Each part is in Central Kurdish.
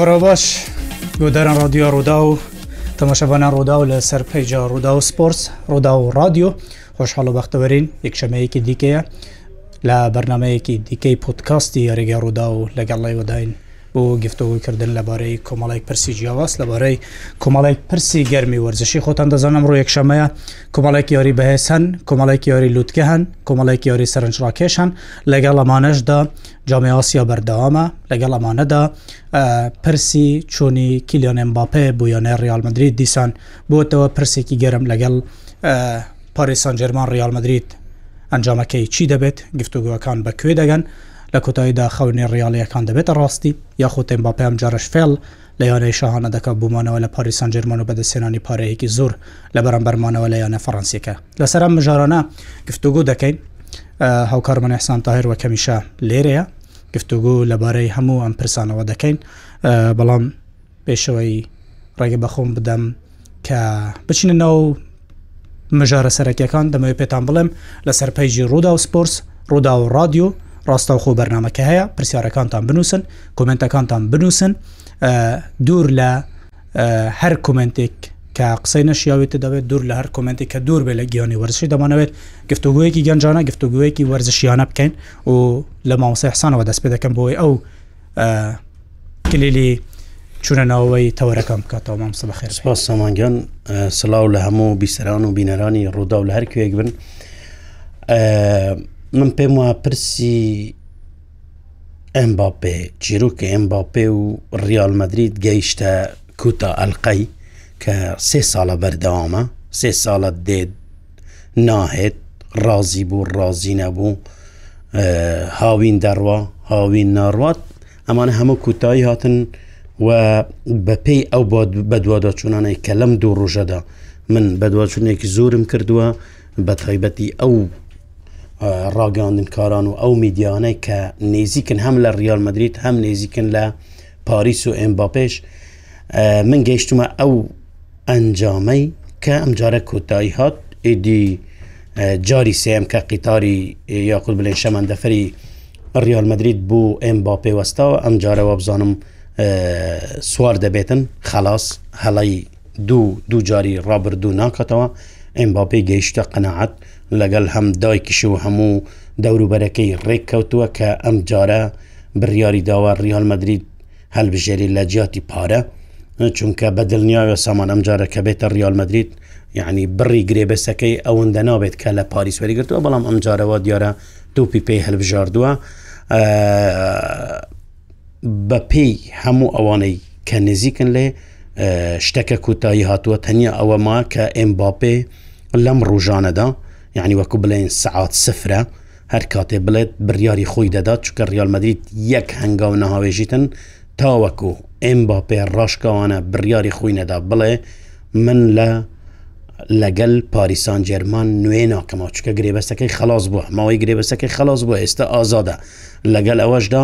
بڕۆ باش گۆداران رادیۆ ڕوودا و تەماشەبانە ڕوودا و لە سەر پێیجا ڕوودا و سپۆرس ڕوودا و رادیۆ خۆشحاڵ و بەختەوەرین یەکشەمەیەکی دیکەیە لە بەرنمەیەکی دیکەی پۆتکاستی ڕێگە ڕوودا و لەگەڵ لای وەداین بۆ گفتەوەکردن لەبارەی کۆمەڵێک پرسی جیاواز لەبارەی کۆمەڵێک پرسی گەرمی وەرزشی خۆتان دەزانم ڕۆیەک شەمەیە کۆمەڵێک یاری بەهێس هەن کۆمەڵێک یاری لووتکە هەن کۆمەڵێک یاری سەرنجڕاکێش هەن لەگەڵ ئەمانەشدا جامعاسیا بەردەوامە لەگەڵ ئەمانەدا پرسی چۆنی کیلیۆنم باپێ بۆ یانێ ریالمەدرید دیسان بۆتەوە پرسێکی گەرم لەگەڵ پارێسان جەرمان ریالمەدرید ئەنجامەکەی چی دەبێت گفتوگوەکان بەکوێ دەگەن لە کۆتاییدا خەونی ڕیالیەکان دەبێتە ڕاستی یاخود تێمباپیام جارش فێل لە یانەی شاهانە دەکە بوومانەوە لە پاریسان جرمان و بەدەسێنانی پارەیەکی زۆر لە بەرەمبەرمانەوە لە یانە فەڕەنسیەکە لەسەر مژارانە گفتوگو دەکەین هاوکارمەن حسان تاهر وە کەمیشە لێرەیە گفتوگو لەبارەی هەموو ئەم پرسانەوە دەکەین بەڵام پێشەوەی ڕێگە بەخۆم بدەم کە بچینە ناو مژارە سەرەکیەکان دەمەوێت پێتان بڵێم لەسەر پەیژی ڕوودا و سپۆرس ڕوودا و رادیو ڕاستەوخۆ بەرنمەکە هەیە پرسیارەکانتان بنووسن کمنتەکانتان بنووسن دوور لە هەر کومنتێک کە قسەی نەشیاوێتە دەوێت دوور لە هەر کمنتێک کە دوور بێ لە گیانی وەرزشی دەمانەوێت گفتوگوەیەکی گەنجانە گفتوگوەیەکی وەرزشیانە بکەین و لە ماوسی حسانەوە دەست پێ دەکەم بۆی ئەو کلیلی چونەناوەی تەوەەکەم بکاتەوە مام سەبخێر سپاس سامانگەان سلااو لە هەموو بیسەران و بینەرانی ڕوودا و لە هەرکوێک بن. من پێم وە پرسی ئەمباپێ چیرۆکە ئەمباپێ و ریال مدرید گەیشتە کوتا ئەلقەی کە سێ ساڵە بەردەوامە سێ ساڵە دێت ناهێت ڕازی بوو ڕازی نەبوو هاوین دەڕوا هاوین ناڕات ئەمانە هەموو کوتایی هاتن و بە پێی ئەو بەدووادا چوونانەی کە لەم دوو ڕۆژەدا من بەدواچونێکی زۆرم کردووە بە تایبەتی ئەو ڕاگەاندن کاران و ئەو میدیانەی کە نێزیکن هەم لە ریال مدریت هەم نێزیکن لە پاریس و ئەمباپێش من گەیشتمە ئەو ئەنجامەی کە ئەمجارە کۆتایی هات ئیدی جاری سم کە قیتاری یاخود بلێن شەمەندەفری ریال مدریت بوو ئەمباپێ وەستاوە ئەمجارەوە بزانم سوار دەبێتن خلاص هەڵایی دوو دوو جاری ڕابردوو ناکاتەوە ئەمباپی گەیشتە قەنەعەت و لەگەڵ هەم دایکیش و هەموو دەوروبەرەکەی ڕێککەوتووە کە ئەم جارە بڕیاری داوە ریال مدرید هەلبژێری لە جیاتی پارە چونکە بە دڵنیاوە سامان ئەم جارە کە بێتە ریال مدرید یعنی بڕی گرێبەسەکەی ئەوەندە نابێت کە لە پاریسوەری گرتووە بەڵام ئەم جارەوە دیارە دوپی پێی هەلبژاردووە بە پێی هەموو ئەوانەی کە نزیکن لێ شتەکە کوتایی هاتووە تەنیا ئەوە ما کە ئمباپێ لەم ڕوژانەدا یعنی وەکو بڵێن سعات سفرە هەر کاتێ بڵێت بڕیاری خۆی دەدات چکە ریالمەدریت یەک هەنگاو نەهاوێژیتن تاوەکو ئێم با پێ ڕاشکەوانە بڕیاری خۆی نەدا بڵێ من لە لەگەل پاریسان جێرمان نوێ ناکەمەوە چکە گرێبەستەکەی خلاص بووە ماوەی گرێبەستەکەی خلاص بووە ئێستا ئازادە لەگەل ئەوەشدا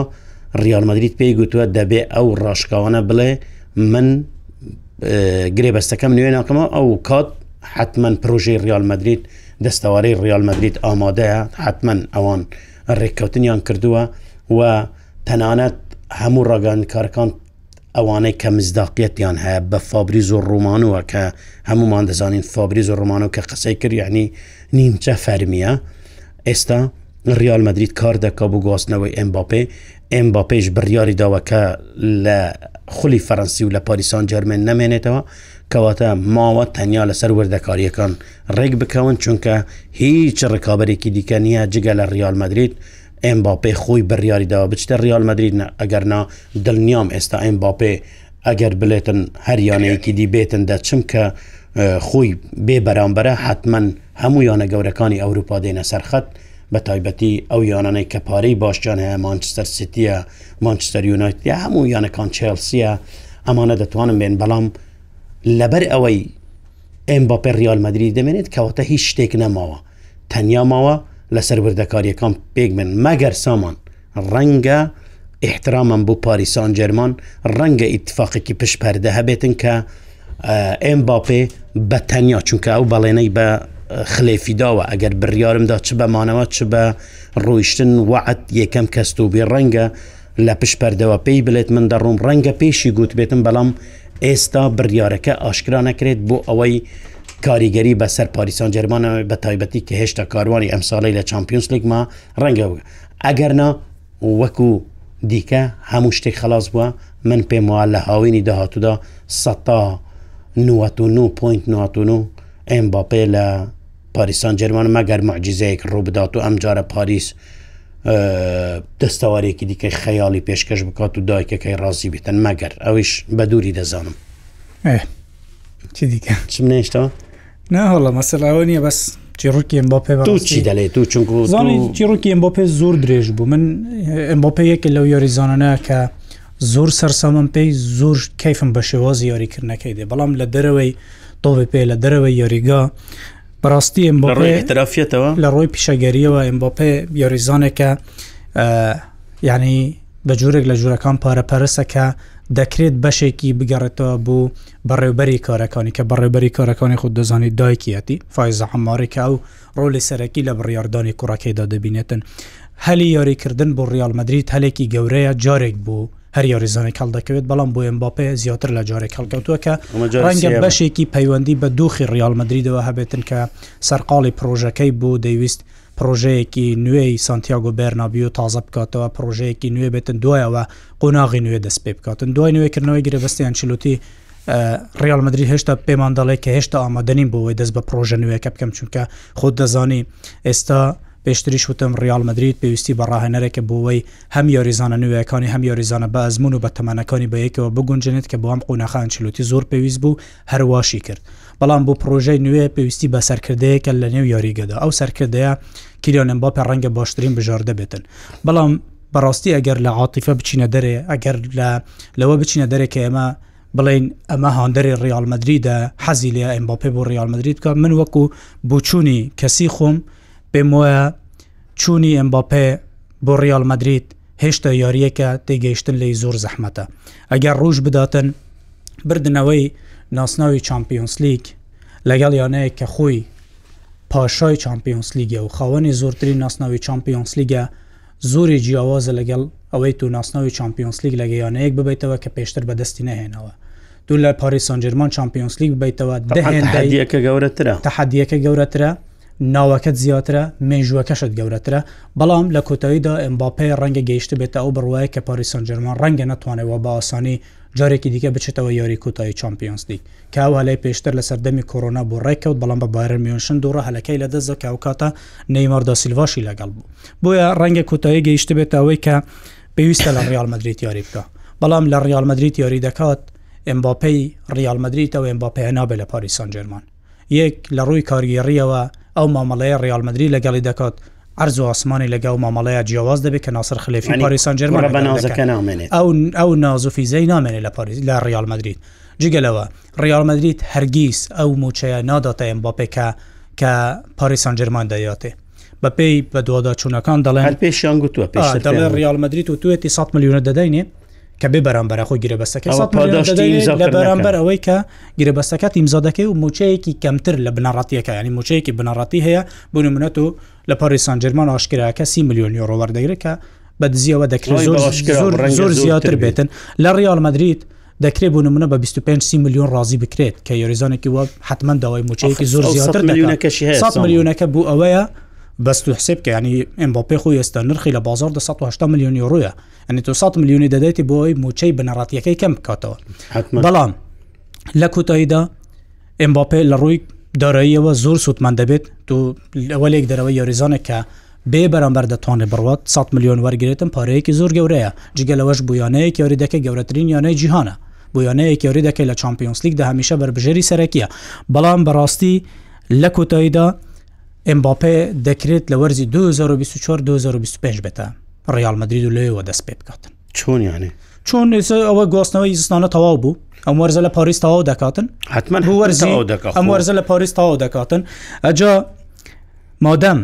ریالمەدریت پێی گوتووە دەبێ ئەو ڕاشکاوانە بڵێ من گرێبەستەکەم نوێ ناکەمەوە ئەو کات حتمما پرۆژەی ریالمەدریت دەستەوارەی ڕیالمەدریت ئامادەیە حتمما ئەوان ڕێککەوتنیان کردووە و تەنانەت هەموو ڕگەن کارکان ئەوانەی کە مزداقیەتیان هەیە بە فابریز و ڕوومانوە کە هەمومان دەزانین فابریز و ڕوومانەوە کە قسەی کرد یعنی نیمچە فەرمیە ئێستا ریال مدرید کار دەکا بۆ گواستنەوەی ئەمباپێ ئەمباپێش بڕیاری داوەکە لە خولی فەەنسی و لە پاریسان جەرمێن نامێنێتەوە کەواتە ماوە تەنیا لەسەر وەردەکاریەکان ڕێک بکەون چونکە هیچ ڕکابێکی دیکە نییە جگە لە ریال مدرید ئەم باپێ خۆی بڕیاریداوە بچتە ریال مدرید ئەگەرنا دڵنیام ئێستا ئەم باپێ ئەگەر بلێتن هەریانەیەکی دی بێتن دەچم کە خۆی بێ بەرامبەرە حتمما هەموو یانە گەورەکانی ئەوروپا دێنە سەرخەت بە تایبەتی ئەو یانانەی کە پارەی باشجان هەیە مانچستەر سیتیە مانچستەر یونایتیا هەموو یانەکان چلسیە ئەمانە دەتوانم بێن بەڵام لەبەر ئەوەی ئەم بەپێ ریال مدرری دەمێنێت کەواتە هیچ شتێک نەماوە تەنیا ماوە لەسەر بردەکاریەکان پێک من مەگەر سامان ڕەنگە احترامم بۆ پاریسان جەرمان ڕەنگە ئیتفاقێکی پشپەردە هەبێتن کە ئەم باپێ بە تەنیا چونکە ئەو بەڵێنەی بە خلێفیداوە ئەگەر بڕیارمدا چ بەمانەوە چ بە ڕۆیشتن وعد یەکەم کەستوبی ڕەنگە لە پشپەردەوە پێی بلێت من دەڕوم ڕەنگە پێشی گوت بێتم بەڵام ئێستا بڕیارەکە ئاشکرا نەکرێت بۆ ئەوەی کاریگەری بەسەر پاریسان جەرمانەوە بە تایبەتی کە هێشتا کاروانی ئەمساڵی لە چمپیۆنس لیگما ڕەنگە ئەگەرنا وەکو دیکە هەموو شتێک خلاص بووە من پێم وال لە هاوینی داهاتوودا سەتا 99.99 ئەم باپێ لە پاریسان جەرمان مەگەر معجزەیەک ڕوو بدات و ئەم جارە پاریس دەستەوارێکی دیکەی خەیاڵی پێشکەش بکات و دایکەکەی ڕازی بێتن مەگەر ئەویش بە دووری دەزانم چی دیکە چم نێشتەوە ناهڵە مەسەلاوە نیە بەس چیڕووکیم بۆ پێ چی دەلێت تو چونکو چیڕووکیم بۆ پێ زۆر درێژ بوو من ئەم بۆ پێ یەکە لەو یۆریزانانە کە زۆر سەررسەمم پێی زۆر کەیفم بە شێوازی یاریکردنەکەی دێ بەڵام لە دەرەوەی تۆێ پێ لە دەرەوەی یاریگا بەڕاستی ئەمبڕێترافێتەوە لە ڕۆی پیشەگەریەوە ئەمبۆپێ یۆریزانێکە یعنی بە جوورێک لە ژوورەکان پارەپەرسەکە دەکرێت بەشێکی بگەڕێتەوە بوو بەڕێوبەری کارەکانی کە بەڕێبەری کارەکانی خود دەزانی دایکیەتی فایزە هەمارێکە ئەو ڕۆلی سەرەکی لە بڕیاردانی کوڕەکەیدا دەبینێتن هەلی یاریکردن بۆ ڕیال مدرید هەلێکی گەورەیە جارێک بوو هەر یاریزانێک هەڵ دەکەوێت بەڵام بۆ ئەمباپێ زیاتر لە جارێک هەڵکەوتووە کە ڕەنگە بەشێکی پەیوەندی بە دوخی ریالمەدریدەوە هەبێتن کە سەرقاڵی پرۆژەکەی بۆ دەیویست پرۆژەیەکی نوێی سانتیاگو بەرنابی و تازە بکاتەوە پرۆژەیەکی نوێ بێتن دوایەوە قۆناغی نوێ دەست پێ بکاتن دوای نوێکردنەوەی گرێبستیان چلوتی ڕالمەدرری هێشتا پەیمانداڵێک کە هێشتا ئامادەنیم بۆەوەی دەست بە پرۆژە نوێەکە بکەم چونکە خۆت دەزانی ئێستا پێشتریش وتم ریال مدریت پێویستی بەڕاهێنەرێکە بۆەوەی هەم یاریزانە نوێیەکانی هەم یاریزانە بە ئەزمون و بە تەمانەکانی بەیەکەوە بگونجێنێت کە بۆ ئەم قونەخان چلوتی زۆر پێویست بوو هەرواشی کرد بەڵام بۆ پرۆژەی نوێ پێویستی بە سەرکردەیەکە لە نێو یاریگەدا ئەو سەرکردەیە کیلیۆنم باپە ڕەنگە باشترین بژار دەبێتن بەڵام بەڕاستی ئەگەر لە عاتیفە بچینە دەرێ ئەگەر لە لەوە بچینە دەرێکە ئێمە بڵین ئەمە هاندەری ریالمەدریدا حەزی لە ئەمباپێ بۆ ریالمەدریت کە من وەکو بۆچوونی کەسی خۆم پێم وایە چوونی ئەمباپێ بۆ ڕیال مدریت هێشتا یاریەکە تێگەیشتن لی زۆر زەحمەتە ئەگەر ڕوش بداتن بردنەوەی ناسناوی چمپیۆنس لیگ لەگەڵ یانەیە کە خۆی پاشای چمپیۆنس لیگە و خاوەنی زۆرترین ناسناوی چمپیۆنس لیگە زۆری جیاوازە لەگەڵ ئەوەی تو ناسناوی چمپیۆنس لیگ لە گەیانەیەک ببیتەوە کە پێشتر بەدەستی نەهێنەوە دوو لە پاریسان جرمان چمپیۆنس لیگ بیتەوە دەهێنەکە گەورەترە تحدیەکە گەورەترە ناوەکەت زیاترە مێژوەکەشت گەورەترە بەڵام لە کۆتاییدا ئەمباپی ڕەنگە گەیشت بێتە ئەو بڕواایە کە پاریسان جەرمان ڕەنگە ناتوانێتەوە بە ئاسانی جارێکی دیکە بچێتەوە یاری کوتایی چمپیۆنس دیک کاوا هەلای پێشتر لە سەردەمی کۆرۆنا بۆ ڕێککەوت بەڵام بە بایر میۆنشن دوڕە هەلەکەی لە دەست کاوکاتە نەیمەردا سیلڤشی لەگەڵ بوو بۆیە ڕەنگە کوتایی گەیشت بێتەوەی کە پێویستە لە ریالمەدریت یاری بکە بەڵام لە ریالمەدریت یاری دەکات ئەمباپەی ریالمەدریتەوە ئەمباپەیە نابێت لە پاریسان جەرمان یەک لە ڕووی کارگێڕیەوە ئەو مامەڵەیە ڕالمەدرری لەگەڵی دەکات ئەرز و ئاسمانی لەگەڵ مامەڵەیە جیاواز دەبێت کە ناسەر خلفی پاریسان جەرمە بە نازەکە نامێنێت ئەو ئەو نازوفیزەی نامێنێت لە پاریز لە ڕالمەدرید جگەلەوە ڕالمەدرید هەرگیز ئەو موچەیە ناداتەم با پێکە کە پاریسان جەرمان دەیاتێ بە پێی بە دووادا چوونەکان دەڵێن پێشیان گوتووە پێ ریالمەدرریت و توێتی 100 میلیونە دەدەینێ کە بێ بەرامبەر خۆی گرێبەستەکە بەرامبەر ئەوەی کە گرێبەستەکە تیمزادەکەی و موچەیەکی کەمتر لە بنەڕاتیەکە ینی موچەیەکی بنەڕاتی هەیە بوون منەت و لە پەری سانجرمان ئاشکراکە سی میلیۆنی ڕۆلەر دەگرەکە بە دزیەوە دەکرێت زۆر زیاتر بێتن لە ریال مدرید دەکرێت بوون منە بە 25 میلیۆن ڕازی بکرێت کە یۆریزانێکی وە حتممە داوای موچەیەکی زۆر زیاتر میلیونەکە بوو ئەوەیە بەست و حسب کە ینی ئەمباپی خۆی ئێستا نرخی لە بازار 1970 میلیۆنی یورۆە ئەنی 200 میلیۆنی دەدەیتی بۆی موچەی بنەڕاتیەکەی کەم بکاتەوە بەڵام لە کوتاییدا ئەمباپی لە ڕووی داراییەوە زۆر سووتمان دەبێت تو لەوەلێک دەرەوەی یاریزانە کە بێ بەرامبەر دەتوانێت بڕات 100 میلیۆن وەرگێتم پارەیەکی زۆر گەورەیە جگەلەوەش بویانەیە یاری دەکە گەورەترین یانەی جیهانە بویانەیە یاری دەکەی لە چمپیۆنسلیک دە هەمیشە بربژێری سەرەکیە بەڵام بەڕاستی لە کۆتاییدا ئەمباپێ دەکرێت لە وەرزی 2024 2025 بێتە ڕیال مدرید و لێەوە دەست پێ بکاتن چۆنیانێ چۆن ئەوە گواستنەوەی زستانە تەواو بوو ئەم وەرزە لە پاریس تەواو دەکاتن حتمما وەرزی ئەم وەرزە لە پاریس تەواو دەکاتن ئەجا مادەم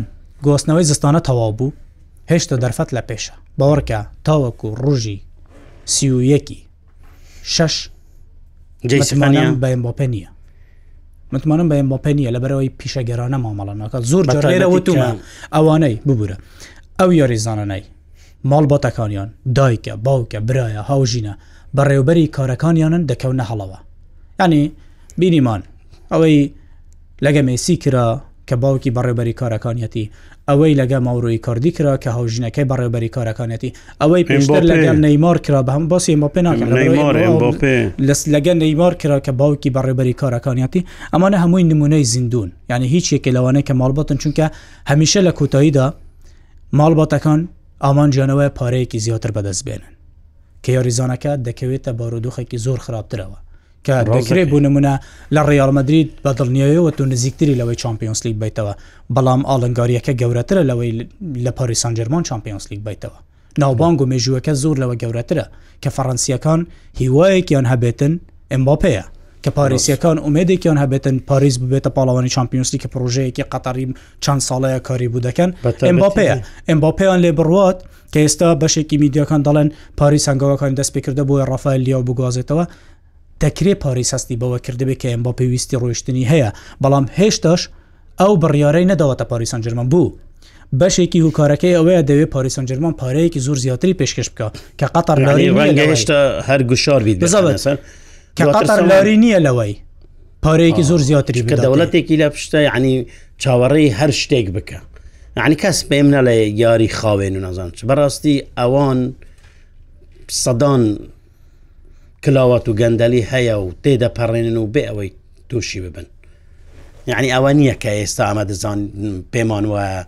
گواستنەوەی زستانە تەواو بوو هێشتا دەرفەت لە پێشە باوەڕکە تاوەکو ڕژی سیویەکی شش جیسمانیا بەمباپە نیە متمانم بە ئەمباپە نیە لە بەرەوەی پیشەگەرانە مامەڵانەکە زۆر جارێرە وتومە ئەوانەی ببوورە ئەو یاریزانەی ماڵ بەتەکانیان دایکە باوکە برایە هاوژینە بەڕێوبەری کارەکانیانن دەکەونە هەڵەوە ینی بینیمان ئەوەی لەگە مسی کرا کە باوکی بەڕێبەری کارەکانیەتی ئەوەی لەگە ماوروی کاردی کرا کە هاوژینەکەی بەڕێبەری کارەکانەتی ئەوەی پێشتر لەگەر نەیمار کرا بە هەم باسی مەپێ لەس لەگە نەیمار کرا کە باوکی بەڕێبەری کارەکانیەتی ئەمانە هەمووی نمونەی زیندون یعنی هیچ یەکێک لەوانەیە کە ماڵبەتن چونکە هەمیشە لە کۆتاییدا ماڵباتەکان ئامانجانەوە پارەیەکی زیاتر بەدەست بێنن کە یاریزانەکە دەکەوێتە بارودۆخێکی زۆر خراپترەوە کە ڕۆکرێ بوو نمونە لە ڕیالمەدرید بە دڵنیەوەەوە تو نزیکتری لەوەی چمپیۆنس لیگ بیتەوە بەڵام ئاڵنگاریەکە گەورەترە لەوەی لە پاریسان جەرمان چمپیۆنس لیگ بیتەوە ناوبانگ و مێژوەکە زۆر لەوە گەورەترە کە فەڕەنسیەکان هیوایەکیان هەبێتن ئەمباپەیە کە پارێسیەکان ئومێدێکیان هەبێتن پاریس ببێتە پاڵەوانی چمپیۆنسی کە پرۆژەیەکی قەتەریم چەند ساڵەیە کاری بوو دەکەن ئەمباپەیە ئەمباپیان لێ بڕات کە ئێستا بەشێکی میدیەکان دەڵێن پاریس هەنگاوەکان دەست پێکردە بۆی ڕافایل لیا بگوازێتەوە دەکرێت پارێسەستی بەوە کردبێت کە ئەم بۆ پێویستی ڕۆیشتنی هەیە بەڵام هێشتاش ئەو بڕیارەی نەداوەتە پاریسان جرممان بوو. بەشێکی هوکارەکەی ئەوەیە دەوێت پاریسان جرممان پارەیەکی زۆر زیاتری پێشکەش بکە کە قەتەر ڕێشتا هەر گوشار کە قەتەر لاری نییە لەوەی. پارەیەکی زۆر زیاتری کە دەوڵەتێکی لە پشتە ینی چاوەڕێی هەر شتێک بکە ینی کەس پێم نەڵێ یاری خاوێن و نەزان بەڕاستی ئەوان سەدان کلاوات و گەندەلی هەیە و تێدەپەڕێنن و بێ ئەوەی تووشی ببن یعنی ئەوە نییە کە ئێستا ئەمە دەزان پێمان وایە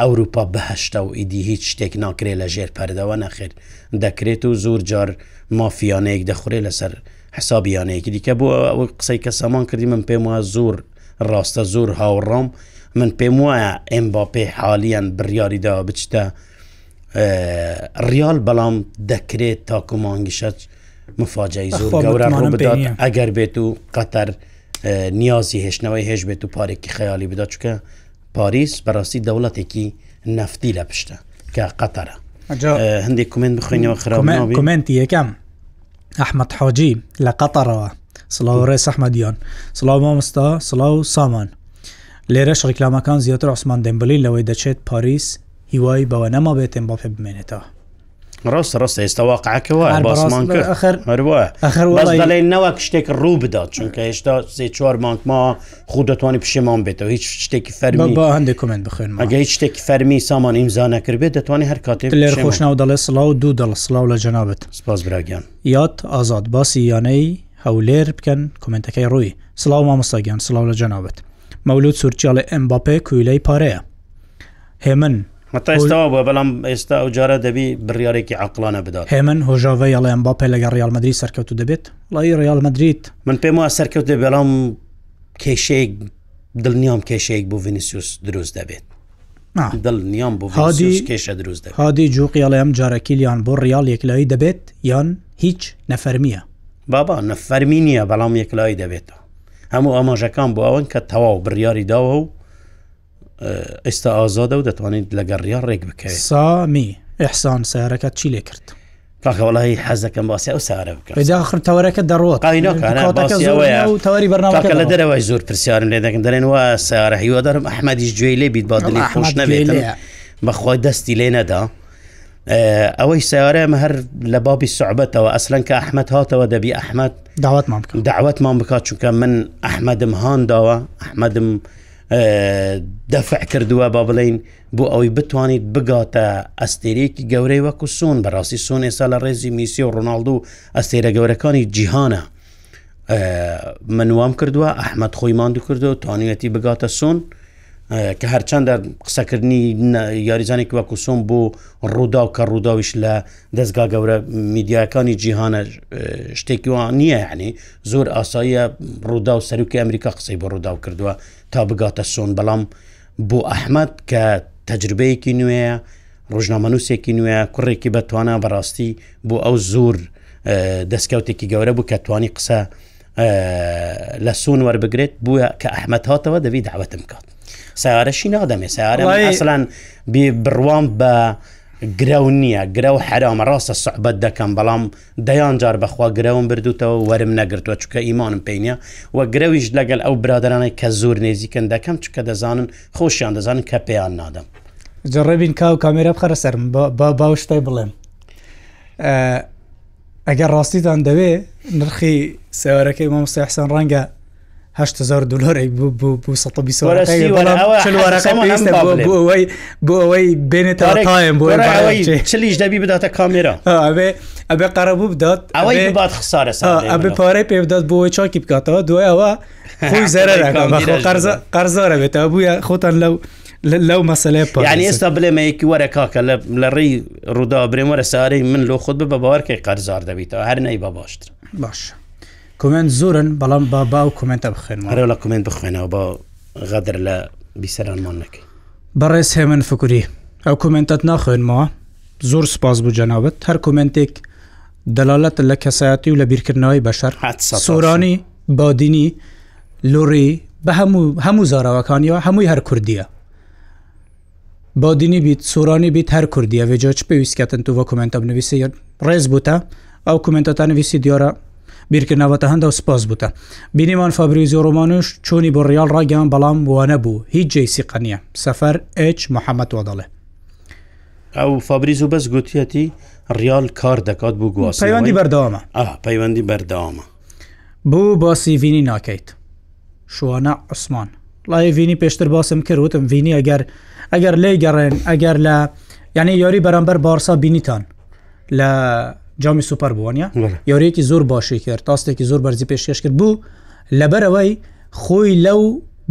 ئەوروپا بەهشتا و ئیدی هیچ شتێک ناکرێت لە ژێر پەردەوە نەخێت دەکرێت و زۆر جار مافیانەیەک دەخورێت لەسەر حسابیانەیەکی دیکە بۆ ئەو قسەی کە سامان کردی من پێم وە زۆر ڕاستە زۆر هاوڕام من پێم وایە ئەم با پێ حالیان بڕیاریدا بچتە ریال بەڵام دەکرێت تاکو مانگیشەت مفاجایی زۆر گەورە ڕووبدات ئەگەر بێت و قەتەر نیازی هێشتنەوەی هێش بێت و پارێکی خەیالی بدات چکە پاریس بەڕاستی دەوڵەتێکی نفتی لە پشتە کە قەتەرە هەندێک کومنت بخوێنەوە خراپ کومنتی یەکەم ئەحمد حاجی لە قەتەرەوە سلااوڕێ سەحمەدیان سلااو مامستا سلااو سامان لێرە شڕیکلامەکان زیاتر عوسمان دەمبلی لەوەی دەچێت پاریس هیوای بەوە نەما بێتێن باپێ بمێنێتەوە ڕاست ڕاست ئێستا واقعکەوە باسمان کردڵێ نەوەک شتێک ڕوو بدات چونکە هێشتا سێ چوار مانکما خو دەتوانانی پیشێمان بێتەوە هیچ شتێکی فەرمی هەندێک کومنت بخێن ئەگە هیچ شتێکی فەرمی سامان ئیمزا نەکردێت دەتوانانی هەر کاتێک لێر خۆشناو دەڵێ سلااو و دوو دەڵ سلااو لە جەنابەت سپاس براگیان یاد ئازاد باسی یانەی هەولێر بکەن کومنتەکەی ڕووی سلااو مامۆستاگیان سلااو لە جەنابەت مەولود سوورچیاڵی ئەمباپێ کویلەی پارەیە هێمن تا ئێستاەوە بە بەڵام ئێستا ئەو جارە دەبی بڕارێکی عقلانە بدات هێمن هۆژاوی ئەڵیان باپێ لەگە ڕال مدرری سەرکەوت دەبێت لای ڕال مدریت من پێم وە سەرکەوت دێ بەڵام کێشەیەک دڵنیام کێشەیەک بۆ ڤینسیوس دروست دەبێت دڵ نیام بۆ هادی کێشە دروست دەبێت هادی جووقیڵەیەم جارەکیلیان بۆ ڕال یەکلایی دەبێت یان هیچ نەفەرمیە بابا نەفەرمی نیە بەڵام یەکلایی دەبێتەوە هەموو ئاماژەکان بۆ ئەوەن کە تەواو بڕیاری داوە و ئێستا ئازادە و دەتوانێت لە گەڕیا ڕێک بکەیت سامی ئەحسان سیارەکەت چی لێ کرد کاکەوەڵی حەزەکەم باسی ئەو سارە بکەخر تەوەەکە دەڕۆتەوەری بەرناکە لە دەرەوەی زۆر پرسیارن لێ دەکەن دەێن وە سارە هیوادارم ئەحمەدیش گوێی لێ بیت بادلی خۆش نەبێت بەخوای دەستی لێ نەدا. ئەوەی سیارەمە هەر لە بابی سوعبەتەوە ئەسلەن کە ئەحمد هاتەوە دەبی ئەحمد داوتمان داوتمان بکات چونکە من ئەحمەدم هانداوە ئەحمەدم دەفع کردووە با بڵین بۆ ئەوەی بتوانیت بگاتە ئەستێرەیەکی گەورەی وەکو سون بەڕاستی سون ئێستا لە ڕێزی میسی و ڕۆناالدو ئەستێرە گەورەکانی جیهانە منوام کردووە ئەحمد خۆی ماندو کردو توانیەتی بگاتە سون کە هەرچەند دە قسەکردنی یاریزانێکی وەکو سۆم بۆ ڕوودا و کە ڕووداویش لە دەستگا گەورە میدیاکانی جیهانە شتێکیوان نییە یعنی زۆر ئاساییە ڕوودا و سەرروکی ئەمریکا قسەی بۆ ڕوودا و کردووە تا بگاتە سۆن بەڵام بۆ ئەحمد کە تەجربەیەکی نوێە ڕۆژنامەنووسێکی نوێە کوڕێکی بەتوانە بەڕاستی بۆ ئەو زۆر دەستکەوتێکی گەورە بوو کە توانی قسە لە سون وەربگرێت بووە کە ئەحمەد هاتەوە دەوی داوەتم کات سیارەشی نادەمێ سیارە ئەسلان بڕوام بە گرە نییە گرە و حرامە ڕاستە سەحبەت دەکەم بەڵام دەیان جار بەخوا گرەون بردووتەوە وەرم نەگرتووە چکە ئیمانم پێینە و گرەویش لەگەل ئەو برادرانەی کە زۆر نێزیکن دەکەم چکە دەزانن خۆشیان دەزانن کە پێیان نادەم جڕێبین کاو کامێرە بخەرە سرم باو شتای بڵێم ئەگەر ڕاستیتان دەوێ نرخی سەوارەکەی مامۆستا حسان ڕەنگە هزار دلاری بۆەکەی بۆ ئەوەی بێنێتەڵایم بۆ چلیش دەبی بداتە کامێرا ئەوێ ئەبێ قەرەبوو بدات ئەوەی بات خسارە ئەبێ پارەی پێ بدات بۆ چاکی بکاتەوە دوای ئەوە خۆی زەرەرە قەرزارە بێتەوە بووە خۆتان لەو لەو مەسلێ پانی ئێستا بلێمەیەکی وەرە کاکە لە ڕێی ڕوودا برێمەرە ساری من لۆ خۆت بە باوەکەی قەرزار دەبیتەوە هەر نەی بە باشتر باش. کومنت زۆرن بەڵام با با و کومنتە بخێن هەرە لە کومنت بخوێنەوە بۆ غەدر لە بیسەرانمان نەکەی بەڕێز هێمن فکووری ئەو کومنتت ناخوێنمەوە زۆر سپاس بوو جەناوت هەر کومنتێک دەلالەت لە کەسایەتی و لە بیرکردنەوەی بەشەر سۆرانی بادینی لۆڕی بە هەموو هەموو زاراوەکانیەوە هەمووی هەر کوردیە بادینی بیت سۆرانی بیت هەر کوردیە وێجاچ پێویستکەتن تو بۆ کومنتە بنوویسی ڕێز بووتە ئەو کومنتتان نوویسی دیارە بیرکردنەوەتە هەندە و سپاس بووە بینیمان فابریزی ڕۆمانوش چۆنی بۆ ڕیال ڕاگەیان بەڵام وانە بوو هیچ جیسی قەنە سەفەر ئچ محەممەد وەدەڵێ ئەو فابریز و بەس گوتیەتی ریال کار دەکات بوو گواز پەیوەندی بەردەوامە پەیوەندی بەردەوامە بوو باسی وینی ناکەیت شوانە عوسمان لای وینی پێشتر باسم کردوتم وینی ئەگەر ئەگەر لێ گەڕێن ئەگەر لە یعنی یاری بەرەمبەر بارسا بینیتان لە جامی سوپەر بوونیە یاریەکی زۆر باشی کرد تاستێکی زۆر بەرزی پێشکەش کرد بوو لەبەرەوەی خۆی لەو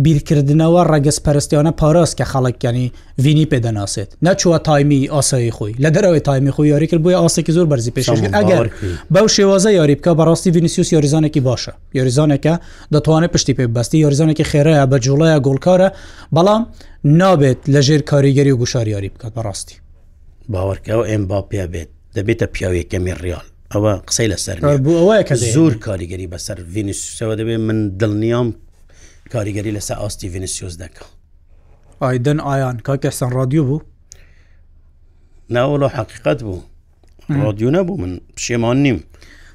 بیرکردنەوە ڕەگەس پەرستیانە پاراست کە خەڵکیانی وینی پێدەناسێت نەچوە تایمی ئاسایی خۆی لە دەرەوەی تایمی خۆی یاری کرد بۆی ئاسێکی زۆر بەرزی پێش ئەگەر بەو شێوازە یاری بکە بەڕاستی وینیسیوس یاریزانێکی باشە یاریزانێکە دەتوانێت پشتی پێ بەستی یاریزانێکی خێرەیە بە جوڵەیە گۆلکارە بەڵام نابێت لە ژێر کاریگەری و گوشار یاری بکات بەڕاستی باوەڕکەەوە ئەم با پێ بێت دەبێتە پیاوەکەمی ڕیال ئەوە قسەی لەسەر بۆەیە زۆر کاریگەری بەسەر ڤینسیوسەوە دەبێت من دڵنیام کاریگەری لەسەر ئاستی ڤینسیۆز دەکە ئایدن ئایان کاکەسان رادیو بوو ناوەڵ حقیقت بوو رادیو نەبوو من پشێمان نیم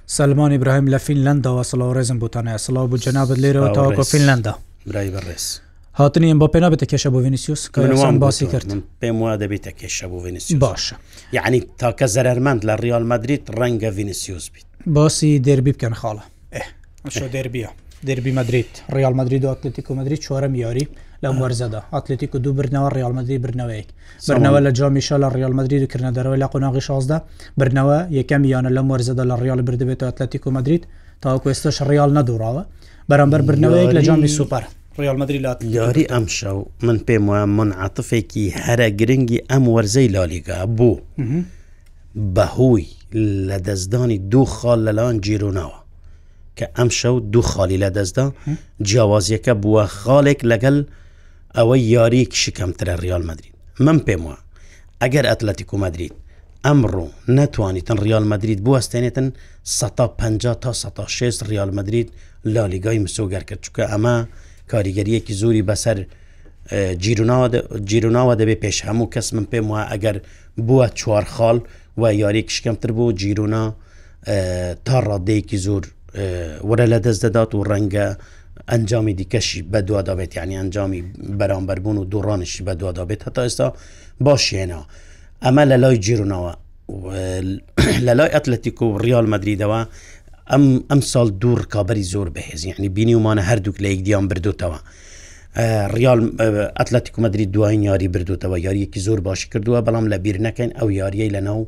سلمان ئبراهیم لە فینلندەوە سڵاو ڕێزم بۆتانە سڵاو بۆ جنابەت لێرەوە تاواکە فینلندا برای بەڕێز هاتنی ئەم بۆ پێ نابێتە کێشە بۆ ڤینسیوس کەوان باسی کرد پێم وا دەبێتە کێشە بۆ ڤینسی باشە یعنی تاکە زەرمەند لە ریال مدریت ڕەنگە ڤینسیوس بیت باسی دەربی بکەن خاڵە دەربیە دەربی مدریت ریال مدرید و ئەتلتیک و مدرید چوارەم یاری لە وەرزەدا ئەتلتیک و دوو برنەوە ڕالمەدی برنەوەیەک برنەوە لە جامیشە لە ڕال مدرید و کردەرەوە لە قۆناغی شازدا برنەوە یەکەم یانە لە وەرزەدا لە ڕال بردبێت و ئەتلتیک و مدرید تاوەکو ئێستاش ڕال نەدوڕاوە بەرامبەر برنەوەیەک لە جامی سوپەر ڕالمەدرری لات یاری ئەمشەو من پێم وایە منعاتفێکی هەرە گرنگی ئەم وەرزەی لالیگا بوو بەهوی لە دەستدانی دوو خاڵ لەلاان جیروناوە کە ئەم شەو دوو خاڵی لە دەستدا جیاوازیەکە بووە خاڵێک لەگەل ئەوە یاریەک شکەمترە ریال مدرین من پێم وە ئەگەر ئەتلەتیک و مدرید ئەمڕۆ نەتوانیتن ریال مدرید بوەستێنێتن 150 تا 16 ریال مدرید لالیگای مسۆگەر کرد چکە ئەمە کاریگەریەکی زوری بەسەر جیروناوە دەبێ پێش هەموو کەس من پێم وە ئەگەر بووە چوار خاڵ و یاری کشکەمتر بوو جیرونا تا ڕادەیەکی زۆر وەرە لە دەست دەدات و ڕەنگە ئەنجامی دیکەشی بەدووادابێت یعنی ئەنجامی بەرامبەربوون و دوڕانشی بەدووادابێت هەتا ئێستا باشێنا ئەمە لە لای جیرونەوە لە لای ئەتلەتیک و ریال مدریدەوە ئەم ئەم ساڵ دوور کابری زۆر بەهێزی عنی بینی ومانە هەردووک لە یکدیان بردوتەوە. ریال ئەتلەتیک مدرری دوای یاری بردوتەوە یاریەکی زۆر باش کردووە بەڵام لە بیر نەکەین ئەو یاریەی لە ناو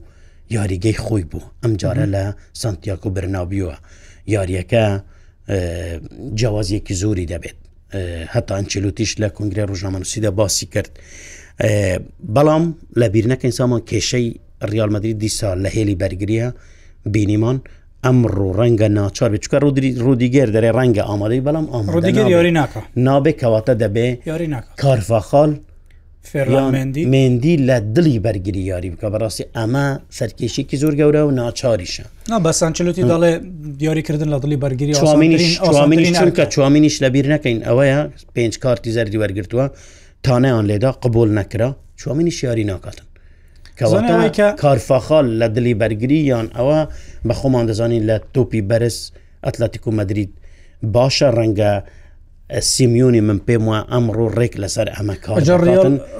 یاریگەی خۆی بوو ئەم جارە لە سانتیاکو برنابیوە یاریەکە جیاوازیەکی زۆری دەبێت هەتا ئەنچلوتیش لە کنگرە ڕژنامەنووسیدا باسی کرد بەڵام لە بیرنەکەین سامان کێشەی ریالمەدرری دیسا لە هێلی بەرگریە بینیمان ئەمڕوو ڕەنگە ناچار بچکە ڕودری ڕوودیگەر دەێ ڕەنگە ئامادەی بەڵام ئەم ڕودیگەر یاری ناکە نابێ کەواتە دەبێ کارفاخال مێندی لە دلی بەرگری یاری بکە بەڕاستی ئەمە سەرکێشێکی زۆر گەورە و ناچاریشە بەسانچلوتی دەڵێ دیاریکردن لە دڵی بەرگری چونکە چوامینیش لەبییر نەکەین ئەوەیە پێنج کارتی زەری وەرگتووە تانەیان لێدا قبول نەکرا چوامینی شیاری ناکاتن کەواتەوەیکە کارفاخال لە دلی بەرگریان ئەوە بە خۆمان دەزانین لە تۆپی بەرز ئەتلەتیکو مدرید باشە ڕەنگە سیمیونی من پێم وە ئەمڕۆ ڕێک لەسەر ئەمە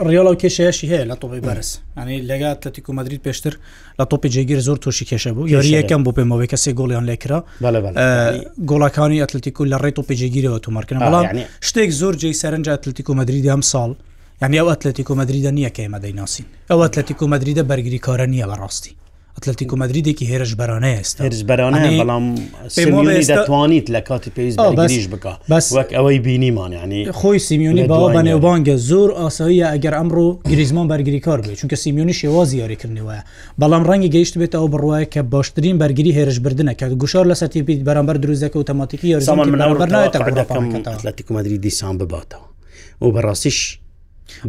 ڕیۆڵ و کێشەیەشی هەیە لە تۆپی بەرز ئەنی لەگات لەتیکو مدرید پێشتر لە تۆپی جێگیر زۆر تووشی کێشە بوو یاری یەکەم بۆ پێمەوەی کەسێک گۆڵیان لێکرا گۆڵەکانی ئەتلتیکو لە ڕێ تۆپی جێگیرەوە تومارکردن بەڵام شتێک زۆر جێی سەرنج ئەتلتیکو مدریدی ئەم ساڵ یعنی ئەو ئەتلەتیک و مدریدە نییە کە ئێمە دەیناسین ئەو ئەتلەتیک و مدریدە بەرگری کارە نییە بەڕاستی ئەتلتیک و مدریدێکی هێرش بەرانەیە ئێستا هێرش بەرانە بەڵام دەتوانیت لە کاتی پێویستگریش بکە بەس وەک ئەوەی بینیمانیانی خۆی سیمیونی باوە بە نێوبانگە زۆر ئاساییە ئەگەر ئەمڕۆ گریزمان بەرگری کار بێت چونکە سیمیونی شێوا زیاریکردنەوەە بەڵام ڕەنگی گەیشت بێت ئەو بڕواە کە باشترین بەرگری هێرش بردنە کە گوشار لە سەتی پیت بەرامبەر دروزەکە و تەماتیکی یاریزمان منەوەبەرنایە ئەتلتیک مدریدی سان بباتەوە و بەڕاستیش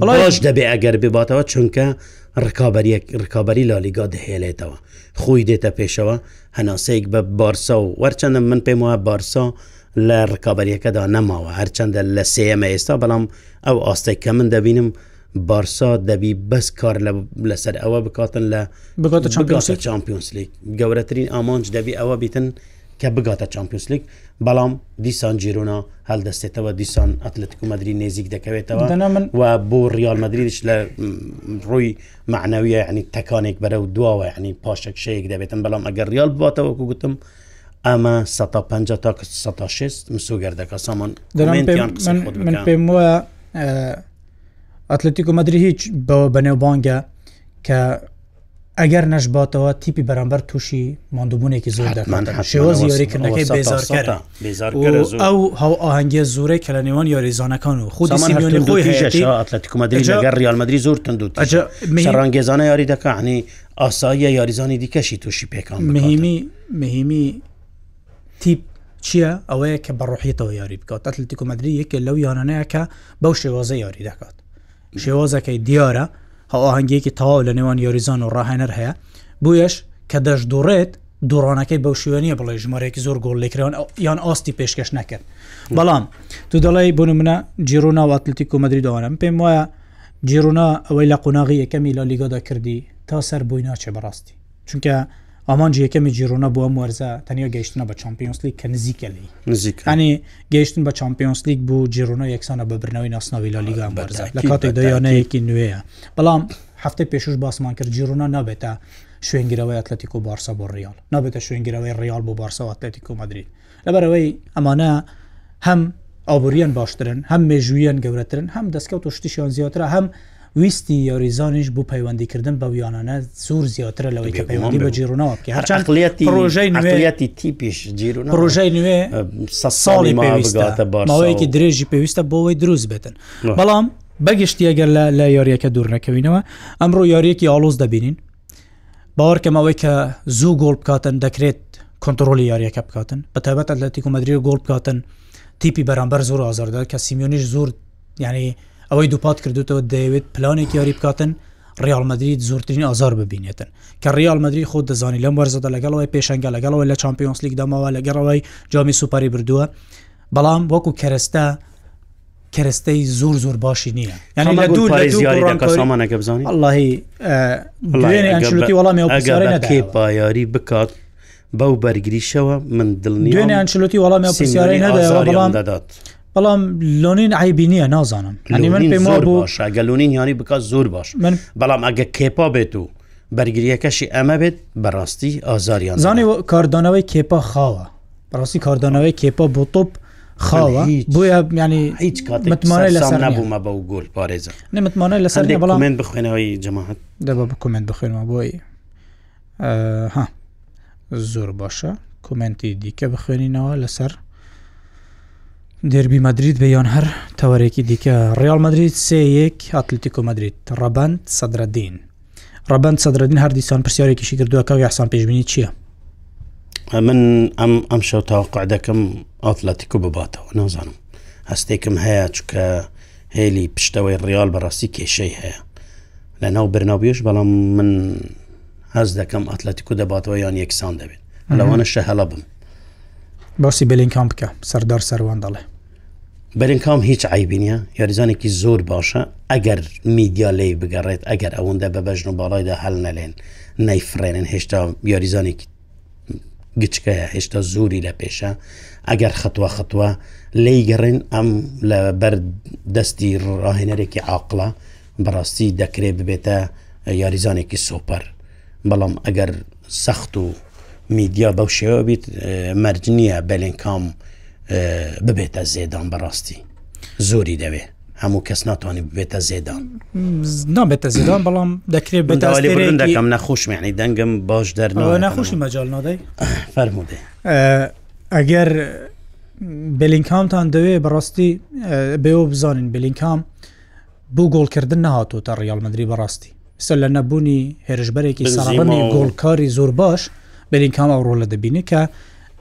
بەڵش دەبێ ئەگەر بباتەوە چونکە ڕکابەریەک ڕکابەری لالیگا دەهێڵێتەوە خۆی دێتە پێشەوە هەناسەیەک بە بارسا و وەرچەندە من پێم وایە بارسا لە ڕکابەریەکەدا نەماوە هەرچەندە لە سێمە ئێستا بەڵام ئەو ئاستێک کە من دەبینم بارسا دەبی بەس کار لەسەر ئەوە بکاتن لە بگاتە چمپیۆنسلیک گەورەترین ئامانج دەبی ئەوە بیتن کە بگاتە چمپیۆنسلیک بەڵام دیسان جیرۆنا هەلدەستێتەوە دیسان ئەتلتیک و مدرری نێزیک دەکەوێتەوە و بۆ ریال مدرریش لە ڕووی معنەویە ینی تەکانێک بەرە و دواوە ینی پاشێک شەیەک دەبێتن بەڵام ئەگەر ریال باتەوە کو گوتم ئەمە 150 تا 16 مسوگەردەکە سامان من پێم وە ئەتلتیک و مدرری هیچ بەوە بەنێوبانگە کە ئەگەر نەشباتەوە تیپی بەرامبەر تووشی مادوبوونێکی زۆر دەمان شێوە زیۆریکردنەکەی بێزارکەرە ئەو هەو ئاهەنگە زورەی کە لە نێوان یاریزانەکان و خودیگەر ریالمەدرری زۆر تند و ڕنگێزانە یاری دەکانی ئاساییە یاریزانی دیکەشی تووشی پێکان مهمی مهمی تیپ چییە ئەوەیە کە بەڕۆحیتەوە یاری بکات ئەتلتیکۆمەدرری یەکە لەو یانانەیە کە بەو شێوازە یاری دەکات شێوازەکەی دیارە هەواهنگەیەکی تەواو لە نێوان یاریزان و ڕاهێنەر هەیە بویش کە دەش دوڕێت دوڕانەکەی بەو شوێنیە بڵێ ژمارەیەکی زۆر گۆل لێکران یان ئاستی پێشکەش نەکرد بەڵام تو دەڵی بۆن منە جیرۆنا و ئەتلتیک و مدرری داوانم پێم وایە جیرۆنا ئەوەی لە قۆناغی یەکەمی لە لیگادا کردی تا سەر بووی ناچێ بەڕاستی چونکە ئامانجی یەکەمی جیرۆنا بووە مەرزە تەنیا گەیشتنە بە چمپیۆنسلیک کە نزیکە لی نزیکانی گەیشتن بە چمپیۆنسلیک بوو جیرۆنا یەکسانە بەبرنەوەی ناسناوی لا لیگان بەرزە لە کاتێک دەیانەیەکی نوێیە بەڵام هەفتەی پێشوش باسمان کرد جیرۆنا نابێتە شوێنگرەوەی ئەتلەتیک و بارسا بۆ ریال نابێتە شوێنگرەوەی ریال بۆ بارسەوە ئەتلەتیک و مدرید لەبەرەوەی ئەمانە هەم ئابوریان باشترن هەم مێژویان گەورەترن هەم دەستکەوت و شتیشیان زیاترە هەم ویستی یاریزانیش بۆ پەیوەندیکردن بە ویانانە زۆر زیاترە لەوەی کە پەیوەندی بە جیرونەوە بکە هەرچەندڵێتی ڕۆژەیەتی تیپیش جیرون ڕۆژەی نوێ ساڵی پێویستە ماوەیەکی درێژی پێویستە بۆەوەی دروست بێتن بەڵام بەگشتی ئەگەر لە لە یاریەکە دوور نەکەوینەوە ئەمڕۆ یاریەکی ئالۆز دەبینین باوەڕکەمەوەی کە زوو گۆڵ بکاتن دەکرێت کنتترۆلی یاریەکە بکاتن بە تایبەت ئەتلەتی کومەدرری گۆڵ بکاتن تیپی بەرامبەر زۆر ئازاردار کە سیمیۆنیش زۆر ینی ئەوەی دووپات کردوتەوە دەیەوێت پلانێک یاری بکاتن ریالمەدرید زۆرترین ئازار ببینێتن کە ریالمەدرری خۆ دەزانی لەم وەرزەدا لەگەڵەوەی پێشنگە لەگەڵەوە لە چمپیۆنس لیگ داماوە لەگەڕەوەی جامی سوپاری بردووە بەڵام وەکو کەرستا کەرستەی زۆر زۆر باشی نییە یعنی لە دوور سامانەکە بزانانی اللهی وەڵامی پایاری بکات بەو بەرگریشەوە من دڵنی دوێنێ ئەچلوتی وەڵامی پرسیارەی نەدا بەڵام دەدات. بەڵام لۆنین عیبی نییە نازانم هەنی من پێم گەلونین یانی بک زۆر باش من بەڵام ئەگە کێپا بێت و بەرگریەکەشی ئەمە بێت بەڕاستی ئازاریان زانێ کاردانەوەی کێپا خاوە بەڕاستی کاردانەوەی کێپا بۆ تۆپ خاوە بۆە ینی هیچ کاتمانە لەسەر نبوومە بە و گۆل پارێزە نمتمانە لەسەر بەڵام من بخوێنەوەی جەماعت دەب بکومنت بخوێنەوە بۆی ها زۆر باشە کومنتی دیکە بخوێنینەوە لەسەر دەربی مدرید بە یان هەر تەوارێکی دیکە ڕیال مدرید سێ یەک ئەتلتیکۆ مدرید ڕەبند سەدرەدین ڕەبند سەدرەدین هەر دیسان پرسیارێکیشی کردووە کە یاسان پێشبینی چییە؟ من ئەم ئەم شەو تاوقع دەکەم ئاتلەتیکۆ بباتەوە نازانم هەستێکم هەیە چکە هێلی پشتەوەی ڕیال بەڕاستی کێشەی هەیە لە ناو برناوبیش بەڵام من هەز دەکەم ئەتلەتیکو دەباتەوە یان یەکسان دەبێت لەوانە شە هەڵە بم باسی بلینکام بکە سەردار سەروان دەڵێ بەرنکام هیچ عیبینە یاریزانێکی زۆر باشە ئەگەر میدیا لی بگەڕێت ئەگەر ئەوەندە بە بەژن و باڵایدا هەل نەلێن نەیفرێنن هێشتا یاریزانێکی گچکەیە هێشتا زووری لە پێشە ئەگەر خەتووە خەتووە لی گەڕێن ئەم لە بەر دەستی ڕاهێنەرێکی عاقلە بەڕاستی دەکرێت ببێتە یاریزانێکی سوپەر بەڵام ئەگەر سەخت و میدیا بەو شێوە بیت مەرجنیە بەلێنکام ببێتە زێدان بەڕاستی زۆری دەوێ هەموو کەس ناتوانانی ببێتە زێدان نابێتە زیدان بەڵام دەکرێت بەکەم نەخۆشمیانی دەنگم باش دەرنەوە نەخۆشی مەجال نادەی فەرمودێ ئەگەر بلینکامتان دەوێت بەڕاستی بێەوە بزانین بلینکام بوو گۆڵکردن نهاتۆتە ڕیال مدرری بەڕاستی سە لە نەبوونی هێرشبەرێکی ساڵنی گۆڵکاری زۆر باش بەلینکام ئەو ڕۆلە دەبینی کە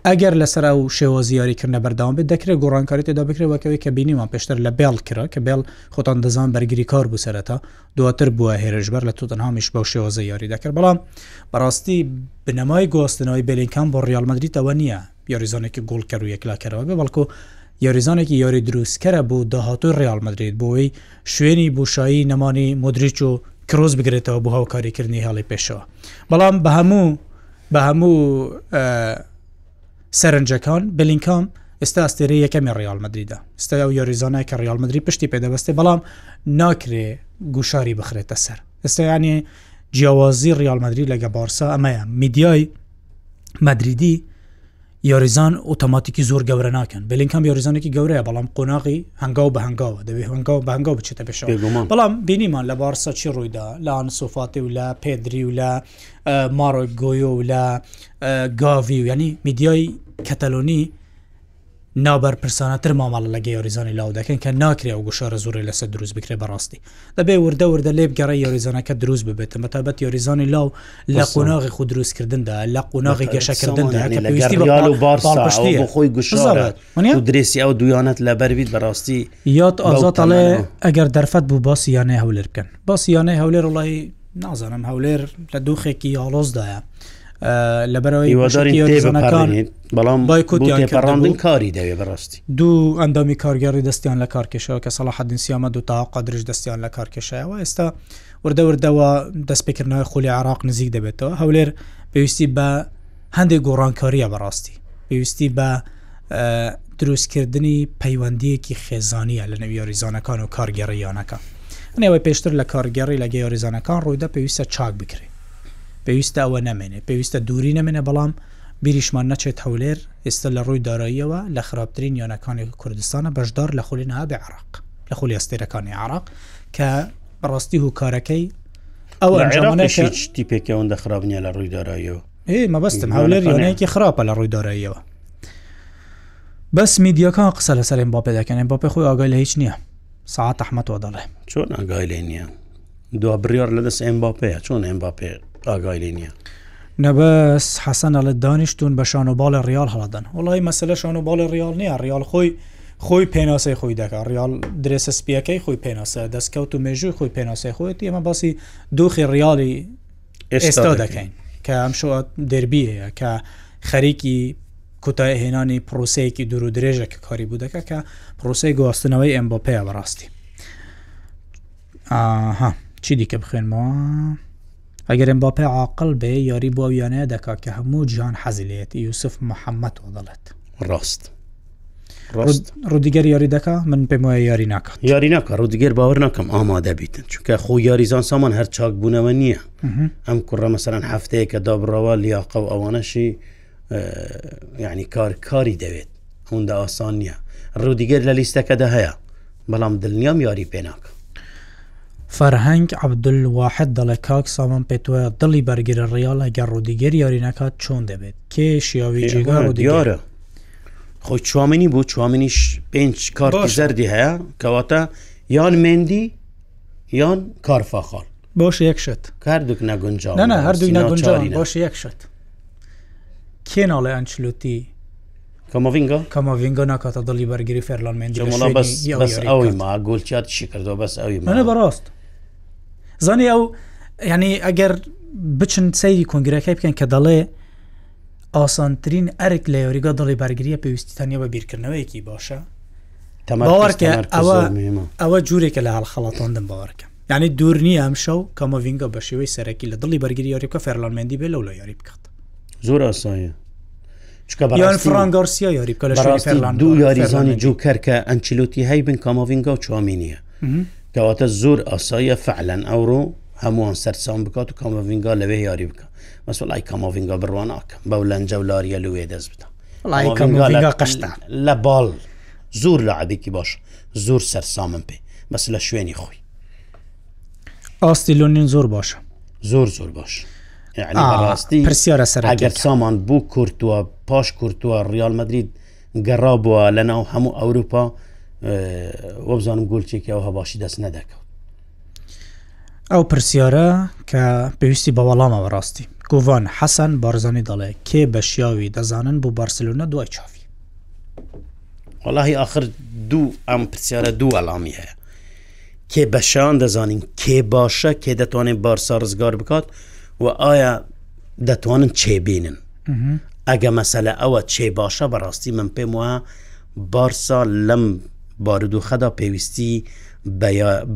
ئەگەر لەسەر و شێوە زیاریکردە بەرداوام بێت دەکرێت گۆڕانکاری تێدا بکرێتەوەکەوەی کە بینیمان پێشتر لە بێڵ کرا کە بێڵ خۆتان دەزان بەرگری کار بوسەرەتا دواتر بووە هێرشبەر لە توتەنهامیش بەو شێوەزە یاری دەکرد بەڵام بەڕاستی بنەمای گۆستنەوەی بلینکان بۆ ڕالمەدریتەوە نییە یاریزانێکی گۆڵ کە و یەکلاکەرەوە بێ بەڵکو یاریزانێکی یاری دروستکەرە بوو داهاتۆی ڕالمەدرێت بۆەوەی شوێنی بوشایی نەمانی مدرریچ و کرۆز بگرێتەوە بۆ هاوکاریکردنی هاڵی پێشەوە بەڵام بە هەموو بە هەموو سەرنجەکان بلینکام ئێستا ئەستێری یەکەمی ڕیالمەدریدا ستا و یاریزانای کە ڕیالمەدرری پشتی پێدەبستێ بەڵام ناکرێ گوشاری بخرێتە سەر ئێستایانی جیاوازی ڕیالمەدرری لەگە بارسا ئەمەیە میدیای مدریدی یاریزان ئۆتۆماتیکی زۆر گەورە ناکەن بلینکەم یاریزانێکی گەورەیە بەڵام قۆناغی هەنگاو بە هەنگاوە دەبێت هەنگاو بە هەنگاو بچێتە پێش بەڵام بینیمان لە بارسا چی ڕوویدا لەان سوفاتی و لە پێدری و لە مارۆ گۆیۆ و لە گاوی و ینی میدیای کەتەلۆنی ناوبەر پرسانەتر ماماڵە لەگە یۆریزانی لاو دەکەن کە ناکرێ و گوشارە زۆری لەسەر دروست بکرێ بەڕاستی دەبێ وردە وردە لێب گەڕی یۆریزانەکە دروست ببێت مەتابەت یۆریزانی لاو لە قۆناغی خو دروستکردندا لە قۆناغی گەشەکردن خۆی گوشارە درێسی ئەو دویانەت لە بەرویت بەڕاستی یاد ئازاتڵێ ئەگەر دەرفەت بوو باسییانەی هەولێر بکەن باسییانەی هەولێر وڵی نازانم هەولێر لە دوخێکی یاڵۆزدایە. لەبەرەوەی بەڵام بایکوتیانڕاندن کاری دەوێ بەڕاستی دوو ئەندامی کارگەڕی دەستیان لە کارکێشەوە کە سەڵاح حدنسیامە دو تاقا درژ دەستیان لە کارکێشایەوە ئێستا وردەوردەوە دەستپێکردنەوەی خولی عراق نزیک دەبێتەوە هەولێر پێویستی بە هەندێک گۆڕانکاریە بەڕاستی پێویستی بە دروستکردنی پەیوەندیەکی خێزانیە لە نەویۆریزانەکان و کارگەڕیانەکە نەوەی پێشتر لە کارگەڕی لە گەیۆریزانەکان ڕوویدا پێویستە چاک بکرێت پێویستە ئەوە نامێنێ پێویستە دووری نامێنێ بەڵام بیریشمان نەچێت هەولێر ئێستا لە ڕووی داراییەوە لە خراپترین یۆنەکانی کوردستانە بەشدار لە خولی نها بە عراق لە خولی ئەستێرەکانی عراق کە بەڕاستی هوکارەکەی ئەو عێراقشتی پێکەوەندە خراپنیە لە ڕووی داراییەوە مەبستم هەولێر یۆنەیەکی خراپە لە ڕووی داراییەوە بەس میدیەکان قسە لەسەرێن باپێ دەکەن باپێ خۆی ئاگای لە هیچ نییە ساعت ئەحمەەوە دەڵێ چۆن ئەگای لێ نییە دو بڕیار لەدەست ئەمباپەیە چۆن ئەمباپێ ئاگای لێ نییە. نەبەس حەسەنەڵێت دانیشتون بە شان و باڵە ریال هەڵدەن وڵی مەسلە شان و باڵە ریال نییە ریال خۆی خۆی پێناسەی خۆی دەکات ریال درێسە سپیەکەی خۆی پێناسە دەستکەوت و مێژوی خۆی پێناسەی خۆیت ئێمە باسی دۆخی ریالی ئێستا دەکەین کە ئەم شو دەربیەیە کە خەریکی کۆتای هێنانی پرۆسەیەکی دوور و درێژە کە کاری بوو دەکە کە پرۆسی گواستنەوەی ئەمبپەیە بەڕاستی چی دیکە بخێنمەوە؟ ئەگەر ئەمباپێ عاقل بێ یاری بۆ یانەیە دەکا کە هەموو جیان حەزیلێت یوسف محەممەد وەدەڵێت ڕاست ڕودیگەر یاری دەکا من پێم وایە یاری ناکات یاری ناکە ڕودیگەر باوەڕ ناکەم ئامادە بیتن چونکە خۆ یاریزان سامان هەر چاک بوونەوە نییە ئەم کوڕە مەسەرەن هەفتەیە کە دابڕەوە لیاقە و ئەوانەشی یعنی کار کاری دەوێت هەوندا ئاسان نییە ڕودیگەر لە لیستەکەدا هەیە بەڵام دڵنیام یاری پێ ناکە فەرهەنگ عبدلواحد دەڵێ کاک سامان پێتوە دڵی بەرگرە ڕیال ئەگەر ڕوودیگەر یاریینەکات چۆن دەبێت کێ شیاوی جێگا دیارە خۆی چوامنی بوو چوامنیش پێنج کار زەردی هەیە کەواتە یان مندی یان کارفاخال باش یەکشت کاردوک نەگونج هەردوو نەگونجاری باش یەکشت کێ ناڵێ ئەنچلوتی کەمەڤنگە کەمەڤنگە ناکاتە دڵی بەرگری فێرلان مندی ئەوی ما گلچات شی کردەوە بەس ئەوی منە بەڕاست زانی ئەو ینی ئەگەر بچن سەیری کنگرەکەی بکەن کە دەڵێ ئاسانترین ئەرک لە یۆریگا دڵی بارگریە پێویستیتانە بە بیرکردنەوەیەکی باشە باوەکە ئەوە ئەوە جوورێکە لە هەڵخەڵاتاندن باوەکە ینی دوور نییە ئەم شەو کەمە ڤینگە بە شێوەی سەرەکی لە دڵی بەرگری یاریکە فەرلامەندی بێ لەو لە یاری بکات زۆر ئاسایە فرانگارسیا یاری دوو یاریزانی جوکەر کە ئەنچلوتی هەی بن کامەڤینگە و چوامینیە کەواتە زۆر ئاسایە فعلەن ئەوڕۆ هەمووان سەرسان بکات و کامەڤنگا لەوێ یاری بکە مەسوڵ ئای کامەڤنگا بڕوانناکە بەو لەنجە و لاریە لوێ دەست بدە قشتە لە باڵ زۆر لە عادێکی باش زۆر سەرسامم پێ بەس لە شوێنی خۆی ئاستی لۆنین زۆر باشە زۆر زۆر باش ڕاستی پرسیارە سەر ئەگەر سامان بوو کورتووە پاش کورتووە ریال مدرید گەڕا بووە لەناو هەموو ئەوروپا وەبزانم گلچێکی ئەو هەباشی دەست نەدەکەوت ئەو پرسیارە کە پێویستی بەوەڵامە بەڕاستی گوڤان حەسەن بارزانانی دەڵێ کێ بەشیاوی دەزانن بۆ بارسلونە دوای چاوی وەڵی آخر دوو ئەم پرسیارە دوو ئەلامی هەیە کێ بەشیان دەزانین کێ باشە کێ دەتوانین بارسا ڕزگار بکات و ئایا دەتوانن چێبینن ئەگە مەسەلە ئەوە چێ باشە بەڕاستی من پێم وە بارسا لەم بارودۆخەدا پێویستی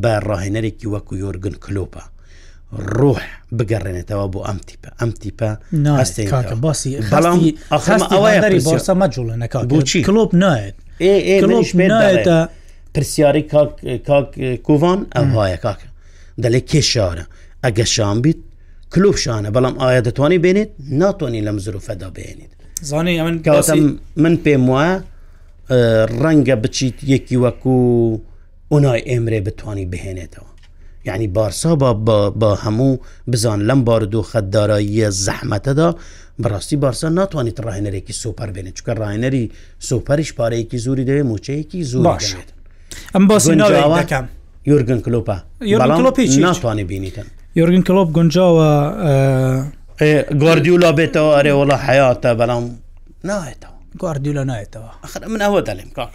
بە ڕاهێنەرێکی وەکو یۆرگن کلۆپە ڕۆح بگەڕێنێتەوە بۆ ئەم تیپە ئەم تیپە باسی بەڵامەجوڵە نک بۆچی کلۆپ نایێت نایێتە پرسیاری کۆڤان ئەم هاە کاکە دەلێ کێشارە ئەگە شان بیت کلوبشانە بەڵام ئایا دەتوانانی بێنێت ناتوانانی لەم زرو فەدا بێنیت زانانی من پێم وایە ڕەنگە بچیت یەکی وەکو ئۆنای ئێمرێ بتانی بهێنێتەوە یعنی بارسا بە هەموو بزان لەم بارد و خەداراییە زەحمەتەدا بەڕاستی بارسا ناتوانیت ڕاهێنەرێکی سوپەر بێنێت چکە ڕاهێنەری سوپەرش پارەیەکی زوری دەوێت موچەیەکی زور باش ئەم باسیەکەم یورگن کلوپە ناتوانانی بینیتن یورگن کلوپ گونجاوە گواردیولا بێتەوە ئەرێ وڵە حیاتە بەڵام نایێتەوە گواردی لە نایێتەوە من ئەوە دەڵێم کاڵ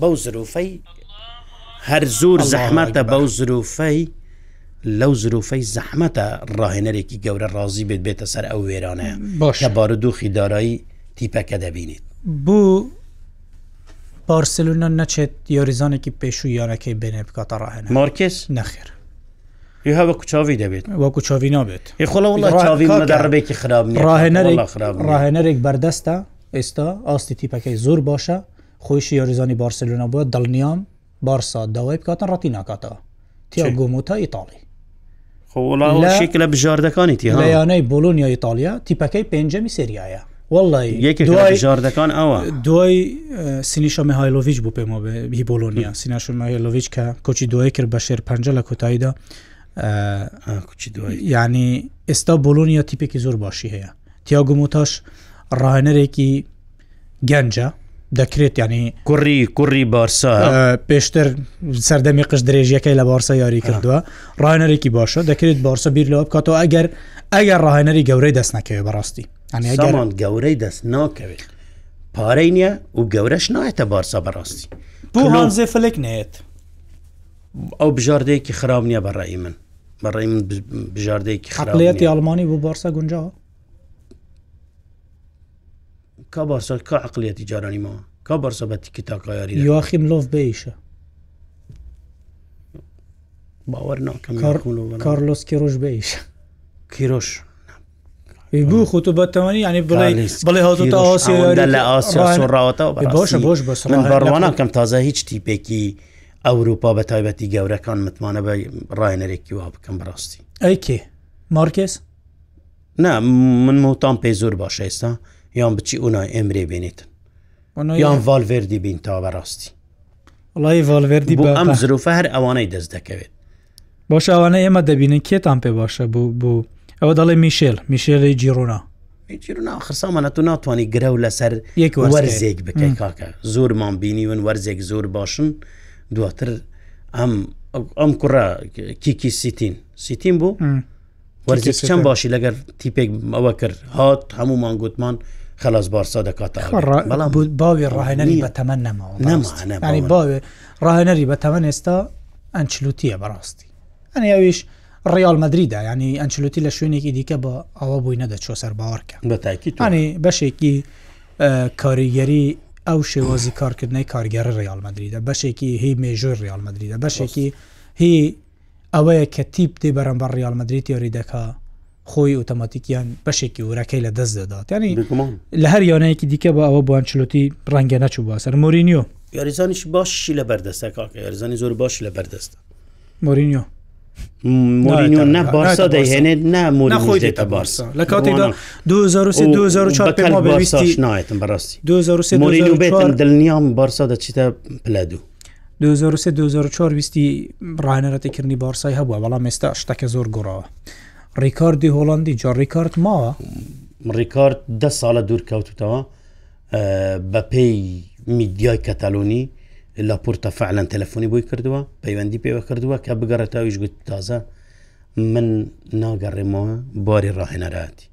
بەو زروفەی هەر زۆر زەحمەتە بەو زروفەی لەو زروفەی زەحمەتە ڕاهێنەرێکی گەورە ڕازی بێت بێتە سەر ئەو وێرانەیە باشە بارودوخی دارایی تیپەکە دەبینیت بوو بارسلونە نەچێت یۆریزانێکی پێشوو یارەکەی بێنێ بکاتە ڕاهێن مارکس نەخێر هەوە کوچاوی دەبێت وەکو چاوی نابێت خڵ ڕێکی خراپ ڕاهێنەرێک ڕاهێنەرێک بەردەستە ئێستا ئاستی تیپەکەی زۆر باشە خۆیشی یاریزانی بارسلونا بووە دڵنیام بارسا داوای بکاتە ڕەتی ناکاتەوە تیا گۆمۆتا ئیتاڵی شێک لە بژاردەکانی تیانەی بۆلۆنیا ئیتالیا تیپەکەی پێنجەمی سریایە ژاردەکان ئەوە دوای سینیشەمە هایلۆڤچ بوو پێمە هی بۆلۆنیا سیناشمەهلۆڤچ کە کۆچی دوای کرد بە شێر پنج لە کۆتاییدا کوچی دوای ینی ئێستا بۆلۆنیا تیپێکی زۆر باشی هەیە تیاگومۆتاش ڕاهێنەرێکی گەنجە دەکرێت ینی کوڕی کوڕی بارسا پێشتر سەردەمی قش درێژیەکەی لە بارسا یاری کردووە ڕاهێنەرێکی باشە دەکرێت بارسە بیر لەوە بکاتەوە ئەگەر ئەگەر ڕاهێنەری گەورەی دەست نەکەوێت بەڕاستی ئەمان گەورەی دەست ناکەوێت پارەی نییە و گەورەش نایەتە بارسا بەڕاستی بۆ هەزێ فلێک نێت ئەو بژاردەیەکی خراپ نییە بەڕێی من بەڕێ من بژاردەیەکی خەقلەتی ئەلمانی بۆ بارسا گونجاوە کا بارسا کا عقلەتی جارانیمە کا بارسا بەتی کتاکاری یواخی مرۆڤ بیشە باوەەر ناکەم کارلۆس کێڕۆژ بیش کیرۆش بوو خۆ بە تەوانی ینی بڵێ بڵێ هاتوتە ئاسیدا لە ئاسیا سڕاوەتەوە باشە بۆش بەس بڕوانەکەم تازە هیچ تیپێکی ئەوروپا بە تایبەتی گەورەکان متمانە بە ڕایەرێکی وا بکەم بڕاستی ئەیکێ مارکس؟ نه من موتان پێ زۆر باشە ئێستا یان بچی اونای ئەمرێ بێنێتن یان ڤالڤێردی بین تا بەڕاستی وڵی ڤالڤێردی بۆ ئەم زروفە هەر ئەوانەی دەست دەکەوێت باش ئەوانە ئێمە دەبینن کێتان پێ باشە بوو بوو ئەوە دەڵێ میشێل میشێلی جیڕونا خسامانە تو ناتوانانی گرە و لەسەر یەک وەرزێک بکەین کاکە زۆرمان بینی ون وەرزێک زۆر باشن دواتر ئەم ئەم کوڕە کیکی سیتین سیتین بوو وەرزێک چەند باشی لەگەر تیپێک ئەوە کرد هات هەمومان گوتمان خلاص بارسا دەکات بەڵام باوێ ڕاهێنەری بە تەمە نەمەوە باوێ ڕاهێنەری بە تەمە ئێستا ئەنچلوتیە بەڕاستی ئەنیاویش ڕیال مدریدا ینی ئەنچلوتی لە شوێنێکی دیکە بە ئەوە بووی نەدە چۆ سەر باوەڕکە بەتاکیانی بەشێکی کاریگەری ئەو شێوازی کارکردنەی کارگەرە ڕیال مدریدا بەشێکی هی مێژۆر ڕیال مدریدا بەشێکی هی ئەوەیە کە تیپ دێ بەرەمبەر ریال مدرری تێری دەکا خۆی ئۆتۆماتیکیان بەشێکی ورەکەی لە دەست دەدات ینی لە هەر یانەیەکی دیکە بە ئەوە بۆنچلوتی ڕەنگە نەچوو باسەر مۆرینیۆ یاریزانیش باشی لە بەردەستە کاکە یاریزانی زۆر باش لە بەردەستە مۆرینیۆ مۆرینیۆ نە بارسا دەیهێنێت نامۆنەخۆی دێتە بارسا لە کاتێکدا 2024 نایێتم بەڕاستی 2023 مۆرینیو بێتن دڵنیام بارسا دەچیتە پلادوو 2023 2024 ویستی ڕانەرەتەکردنی بارسای هەبووە بەڵام ئێستا شتەکە زۆر گۆڕەوە ڕیکاردی هۆڵندی جا ڕیکارد ماوە ڕیکارد ده ساڵە دوور کەوتوتەوە بە پێی میدیای کەتالۆنی لاپۆرتە فعلەن تەلەفۆنی بۆی کردووە پەیوەندی پێوە کردووە کە بگەڕێتەویش گوت تازە من ناگەڕێمەوە باری ڕاهێنەراتی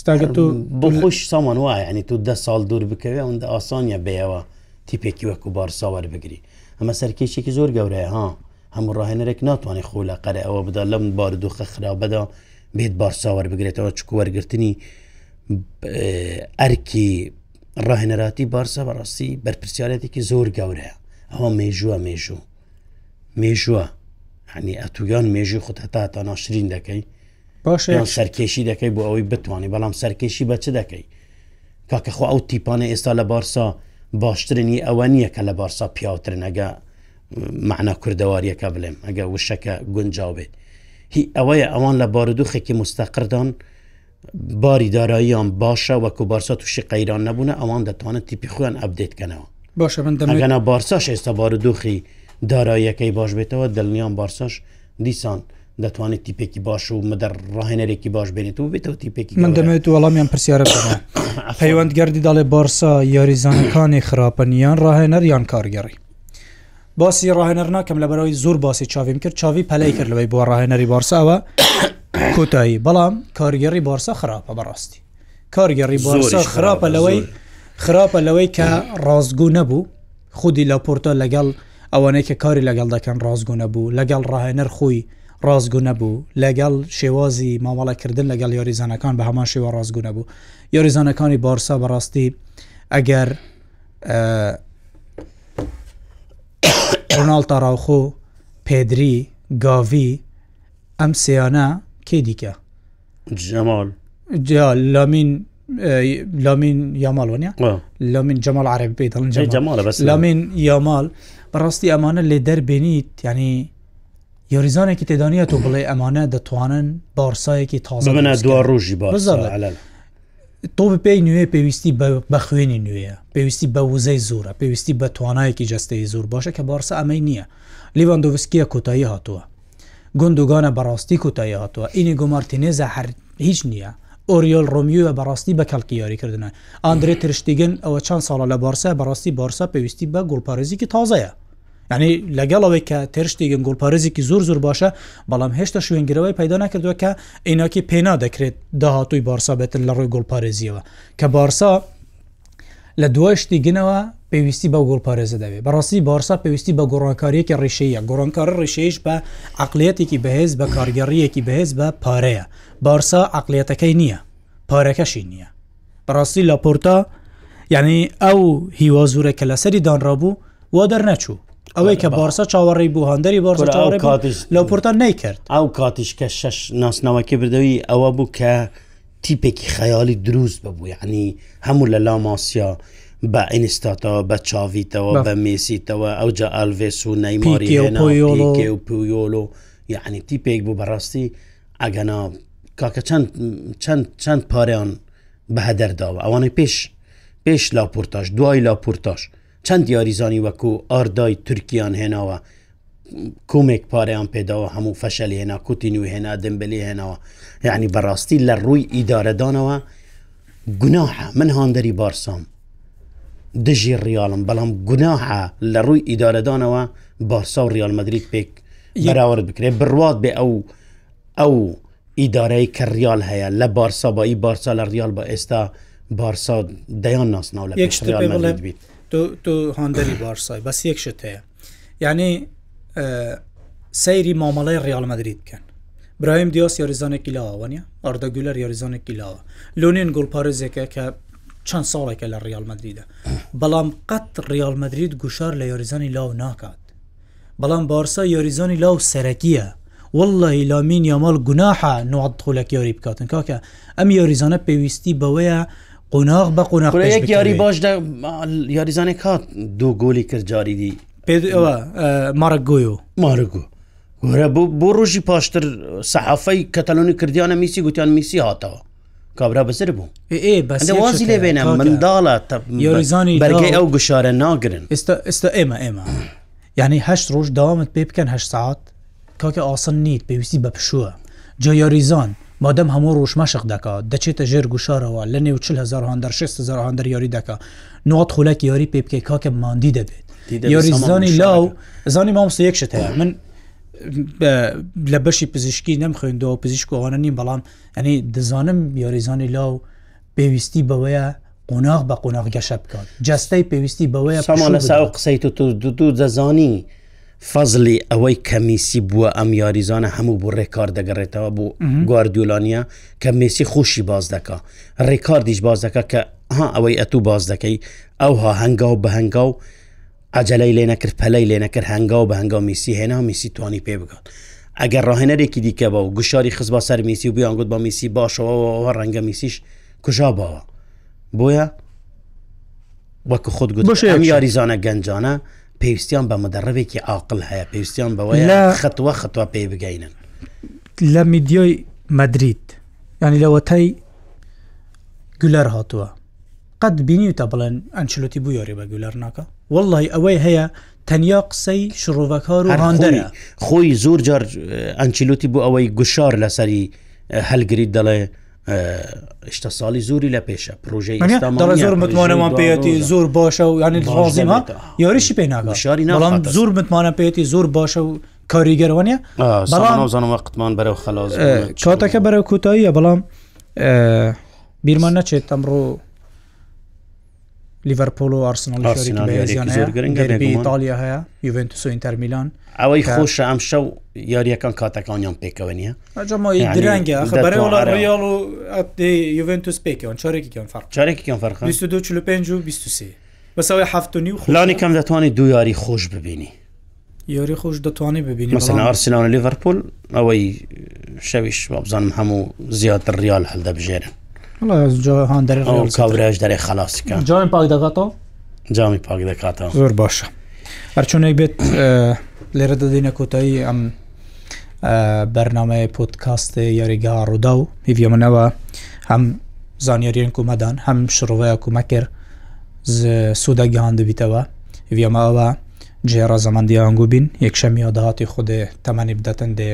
ستاگەتو بۆ خۆش سامان وایە ینی تو ده ساڵ دوور بکەوێ ئەوەندە ئاسانیە بەیەوە تیپێکی وەکو بارساوار بگری ئەمە سەرکێشێکی زۆر گەورەیە ها هەموو ڕاهێنەرێک ناتوانێت خۆ لە قەرە ئەوە بدا لەم باردوخە خراپەدا بێت بارساوەەر بگرێتەوە چکو وەرگرتنی ئەرکی ڕاهێنەراتی بارسا بەڕاستی بەرپسیارەتێکی زۆر گەورەیە ئەوە مێژووە مێژوو مێژووە هەنی ئەتوگان مێژوی خۆت هەتا تا ناشرین دەکەی باشیان سەرکێشی دەکەی بۆ ئەوەی بتوانانی بەڵام سەرکێشی بە چ دەکەی کاکەخوا ئەو تیپانە ئێستا لە بارسا باشترنی ئەوە نییە کە لە بارسا پیاوترنەگە معنا کوردەواریەکە بڵێم ئەگە وشەکە گونجاو بێت هی ئەوەیە ئەوان لە بارودوخێکی مستەقردان باری داراییان باشە وەکو بارسا تووشی قەیران نەبوون ئەوان دەتوانێت تیپی خۆیان ئەبدێتکەنەوە باشە منگەنا بارساش ئێستا بارودوخی داراییەکەی باش بێتەوە دڵنیان بارساش دیسان. دەتوانێت تیپێکی باش و مدە ڕاهێنەرێکی باش بێنێت و بێتەوە تیپێکی من دەمێت وەڵامیان پرسیارە پەیوەند گەردی داڵێ بارسا یاریزانەکانی خراپەنیان ڕاهێنەر یان کارگەڕی باسی ڕاهێنەر ناکەم لە بەرەوەی زۆر باسی چاویم کرد چاوی پەلی کرد لەوەی بۆ ڕاهێنەری بارساوە کۆتایی بەڵام کارگەری بارسا خراپە بەڕاستی کارگەری بارسا خراپە لەوەی خراپە لەوەی کە ڕازگو نەبوو خودی لە پۆرتۆ لەگەڵ ئەوانەیە کە کاری لەگەڵ دەکەن ڕازگو نەبوو لەگەڵ ڕاهێنەر خۆی ڕازگو نەبوو لەگەڵ شێوازی مامەڵەکردن لەگەڵ یاریزانەکان بە هەمان شێوە ڕازگو نەبوو یاریزانەکانی بارسا بەڕاستی ئەگەر ڕۆناال تاراوخۆ پێدری گاوی ئەم سیانە کێ دیکە جەمال جا لامین لامین یامالۆنیە لامین جەمال عرب پێڵن لامین یامال بەڕاستی ئەمانە لێ دەربێنیت ینی یاریزانێکی تێدانە تۆ بڵێ ئەمانە دەتوانن بارسایەکی تازە منە دو ڕۆژی بازار تۆ پێی نوێ پێویستی بە خوێنی نوێیە پێویستی بە وزەی زورە پێویستی بە توانایەکی جستەی زۆر باشە کە بارسە ئەمەی نییە لیڤندۆڤسکیە کۆتایی هاتووە گندوگانە بەڕاستی کۆتایی هاتووە ئینی گۆمارتینێزە هەر هیچ نییە ئۆریۆل ڕۆمیوە بەڕاستی بە کەڵکی یاریکردنە ئاندرێ ترشتیگن ئەوە چەند ساڵە لە بارسە بەڕاستی بارسا پێویستی بە گوڵپارێزیکی تازەیە ینی لەگەڵەوەی کە تێرشتێکن گۆڵپارێزیکی زۆر زۆر باشە بەڵام هێشتا شوێنگرەوەی پیدا نەکردووە کە عیناکی پێنا دەکرێت داهاتووی بارسا بێتن لە ڕووی گۆڵپارێزیەوە کە بارسا لە دوایشتی گنەوە پێویستی بە گۆڵپارێزە دەوێت بەڕاستی بارسا پێویستی بە گۆڕانکاریەکی ڕیشەیە گۆڕانکاری ڕیشەیەش بە عقلەتێکی بەهێز بە کارگەڕیەکی بەهێز بە پارەیە بارسا عقلەتەکەی نییە پارەکەشی نییە بەڕاستی لە پۆرتا یعنی ئەو هیوازورە کە لەسەری دانرابوو وا دەرنەچوو ئەوەی کە بارسە چاوەڕی بوو هەندری بارسە لەو پورتان نیکرد ئەو کاتیش کە شش ناسناوەکی بردەوی ئەوە بوو کە تیپێکی خەیالی دروست ببوو یعنی هەموو لە لاماسیا. بە ئینستاتەوە بە چاویتەوە بە مێسیتەوە ئەو جا ئالڤێس و نەیماریێنەکێ و پیۆلۆ یعنی تیپێک بوو بەڕاستی ئەگەنا کاکە چەند چەند چەند پاریان بەهدەرداوە ئەوانەی پێش پێش لاپورتاش دوای لاپورتاش چەند یاریزانی وەکو ئاردای تورکیان هێناوە کۆمێک پارەیان پێداوە هەموو فەشەل هێنا کوتین و هێنا دەمبلی هێناوە یعنی بەڕاستی لە ڕووی ئیدارەدانەوە گوناحە من هاندەری بارسام دژی ڕیاڵم بەڵام گوناحە لە ڕووی ئیدارەدانەوە بارسا و ریالمەدرید پێک یراورد بکرێت بڕات بێ ئەو ئەو ئیدارەی کە ریال هەیە لە بارسا بایی بارسا لە ریال بە ئێستا بارسا دەیان ناسناو لە یەک بیت. تو تو هەندری بارسای بەس یەکشت هەیە یعنی سەیری مامەڵی ڕالمەدرید بکەن برایم دیاس یاریزانێکی لاوانە ئاردەگولەر یاریزانێکی لاوە لونین گلپارێزێکە کە چەند ساڵێکە لە ریالمەدریدا بەڵام قەت ریالمەدرید گوشار لە یاریزانی لاو ناکات بەڵام بارسا یاریزانی لاو سەرەکیە والله لامین یامال گوناحە نوعات خولەک یاری بکاتن کاکە ئەم یاریزانە پێویستی بەوەیە قۆناغ بە قۆناق یاری باش یاریزانێک هاات دوو گۆلی کرد جاریدی پێوە مارە گۆیۆ مارەگو گۆرە بۆ ڕۆژی پاشتر سەحافەی کەتەلۆنی کردیانە میسی گوتیان میسی هاتەوە کابرا بەسەر بوو ئێوازی لێ بێنە منداڵە یۆریزانی بەرگی ئەو گشارە ناگرن ئێستا ئێستا ئێمە ئێمە یعنی هەشت ڕۆژ داوامت پێ بکەن هە ساعت کاکە ئاسن نیت پێویستی بە پشووە جا یاریزان مادەم هەموو ڕۆژمەشق دەکا دەچێتە ژێر گوشارەوە لە نێو 1600 یاری دەکا نات خولەک یاری پێ بکەی کاکە ماندی دەبێت یاری زانی لاو زانی مامسە یەک شت هەیە من لە بەشی پزیشکی نەمخێندەوە پزیشکوانە نیم بەڵام ئەنی دەزانم یاریزانی لاو پێویستی بەوەیە قۆناغ بە قۆناغ گەشە بکات جستەی پێویستی بەوەیە سامان لەسا قسەی تو دو دەزانی. فەزلی ئەوەی کەمیسی بووە ئەم یاریزانە هەموو بۆ ڕێکار دەگەڕێتەوە بۆ گواردیولانیا کە مسی خوشی باز دەکا ڕێکاردیش باز دەکە کە ها ئەوەی ئەتوو باز دەکەی ئەوها هەنگاو بە هەنگاو ئەجلەی لێ نەکرد پەلەی لێ نەکرد هەنگاو بە هەنگاو میسی هێنا میسی توانی پێ بگات. ئەگەر ڕاهێنەرێکی دیکە بە و گوشاری خز بە سەر میسی و بیانگووت بە میسی باشەوەەوە ڕەنگە میسیش کوژا باوە بۆیە وەکو خودگوت یاریزانە گەنجانە پێویستیان بە مدەڕەوێکی ئاقل هەیە پێویستیان بەوەی خەتوە خەتوە پێی بگەینن لە میدیۆی مەدریت ینی لەوەتای گولەر هاتووە قەت بینی تە بڵێن ئەنچلوتی بوویۆری بە گولەر ناکە واللهی ئەوەی هەیە تەنیا قسەی شڕۆڤەکار و ڕاندەرە خۆی زۆر جار ئەنچلوتی بوو ئەوەی گوشار لەسەری هەلگریت دەڵێ شتە ساڵی زوری لە پێشە پروۆژەی زۆر متمانەمان پێەتی زۆر باشە و ینی ڕازیمە یاریشی پێ ناگەشاری ناڵام زۆر متمانە پێێتی زۆر باشە و کاریگەرەوەنیە بەڵامزانەوە قتمان بەرەو خلاز کاتەکە بەرەو کوتاییە بەڵام بیرمان نەچێت ئەمڕۆ لیڤەرپۆل و ئارسناڵیتالیا هەیە یوڤنتوس و ئینتەرمیلان ئەوەی خۆشە ئەم شەو یاریەکان کاتەکانیان پێکەوەنیە درەنگە ڕیاڵ و یوڤنتوس پێکەوە چارێکیان فەر چارێکیان فەرخ 25 و 23 بەسەوەی هەفتنی و خلانی کەم دەتوانانی دو یاری خۆش ببینی یاری خۆش دەتوانانی ببینی مثلا ئارسناڵ لیڤەرپۆل ئەوەی شەویش بابزانم هەموو زیاتر ریال هەلدەبژێرن هاان دەێ کاورێش دەێ خلاصیکە جامی پاک دەگاتەوە جامی پاک دەکاتەوە زۆر باشە هەرچۆنێک بێت لێرە دەدەینە کۆتایی ئەم بەرنمەیە پۆتکاستی یاریگا ڕوودا و هیڤە منەوە هەم زانیاریان کومەدان هەم شڕۆڤەیە کومەکر سوودەگەیان دەبییتەوە هیڤێماوە جێرا زەمەندی ئەنگو بین یەکشەمی داهاتی خودێ تەمەنی بدەتەن دێ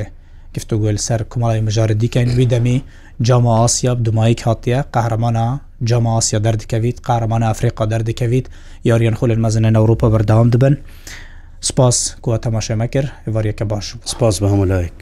گفتوگوێل سەر کوماڵی مژارە دیکەین وی دەمی جاماسیە بدومایی کاتیە قەهرمانە جاماسیە دەردەکەویت قارەمانە ئەفریقا دەردەکەویت یاریان خۆل مەزنە ئەوروپا بەرداوام دەبن سپاس کووە تەماشەمە کرد ێوارەکە باش سپاس بە هەمولایک.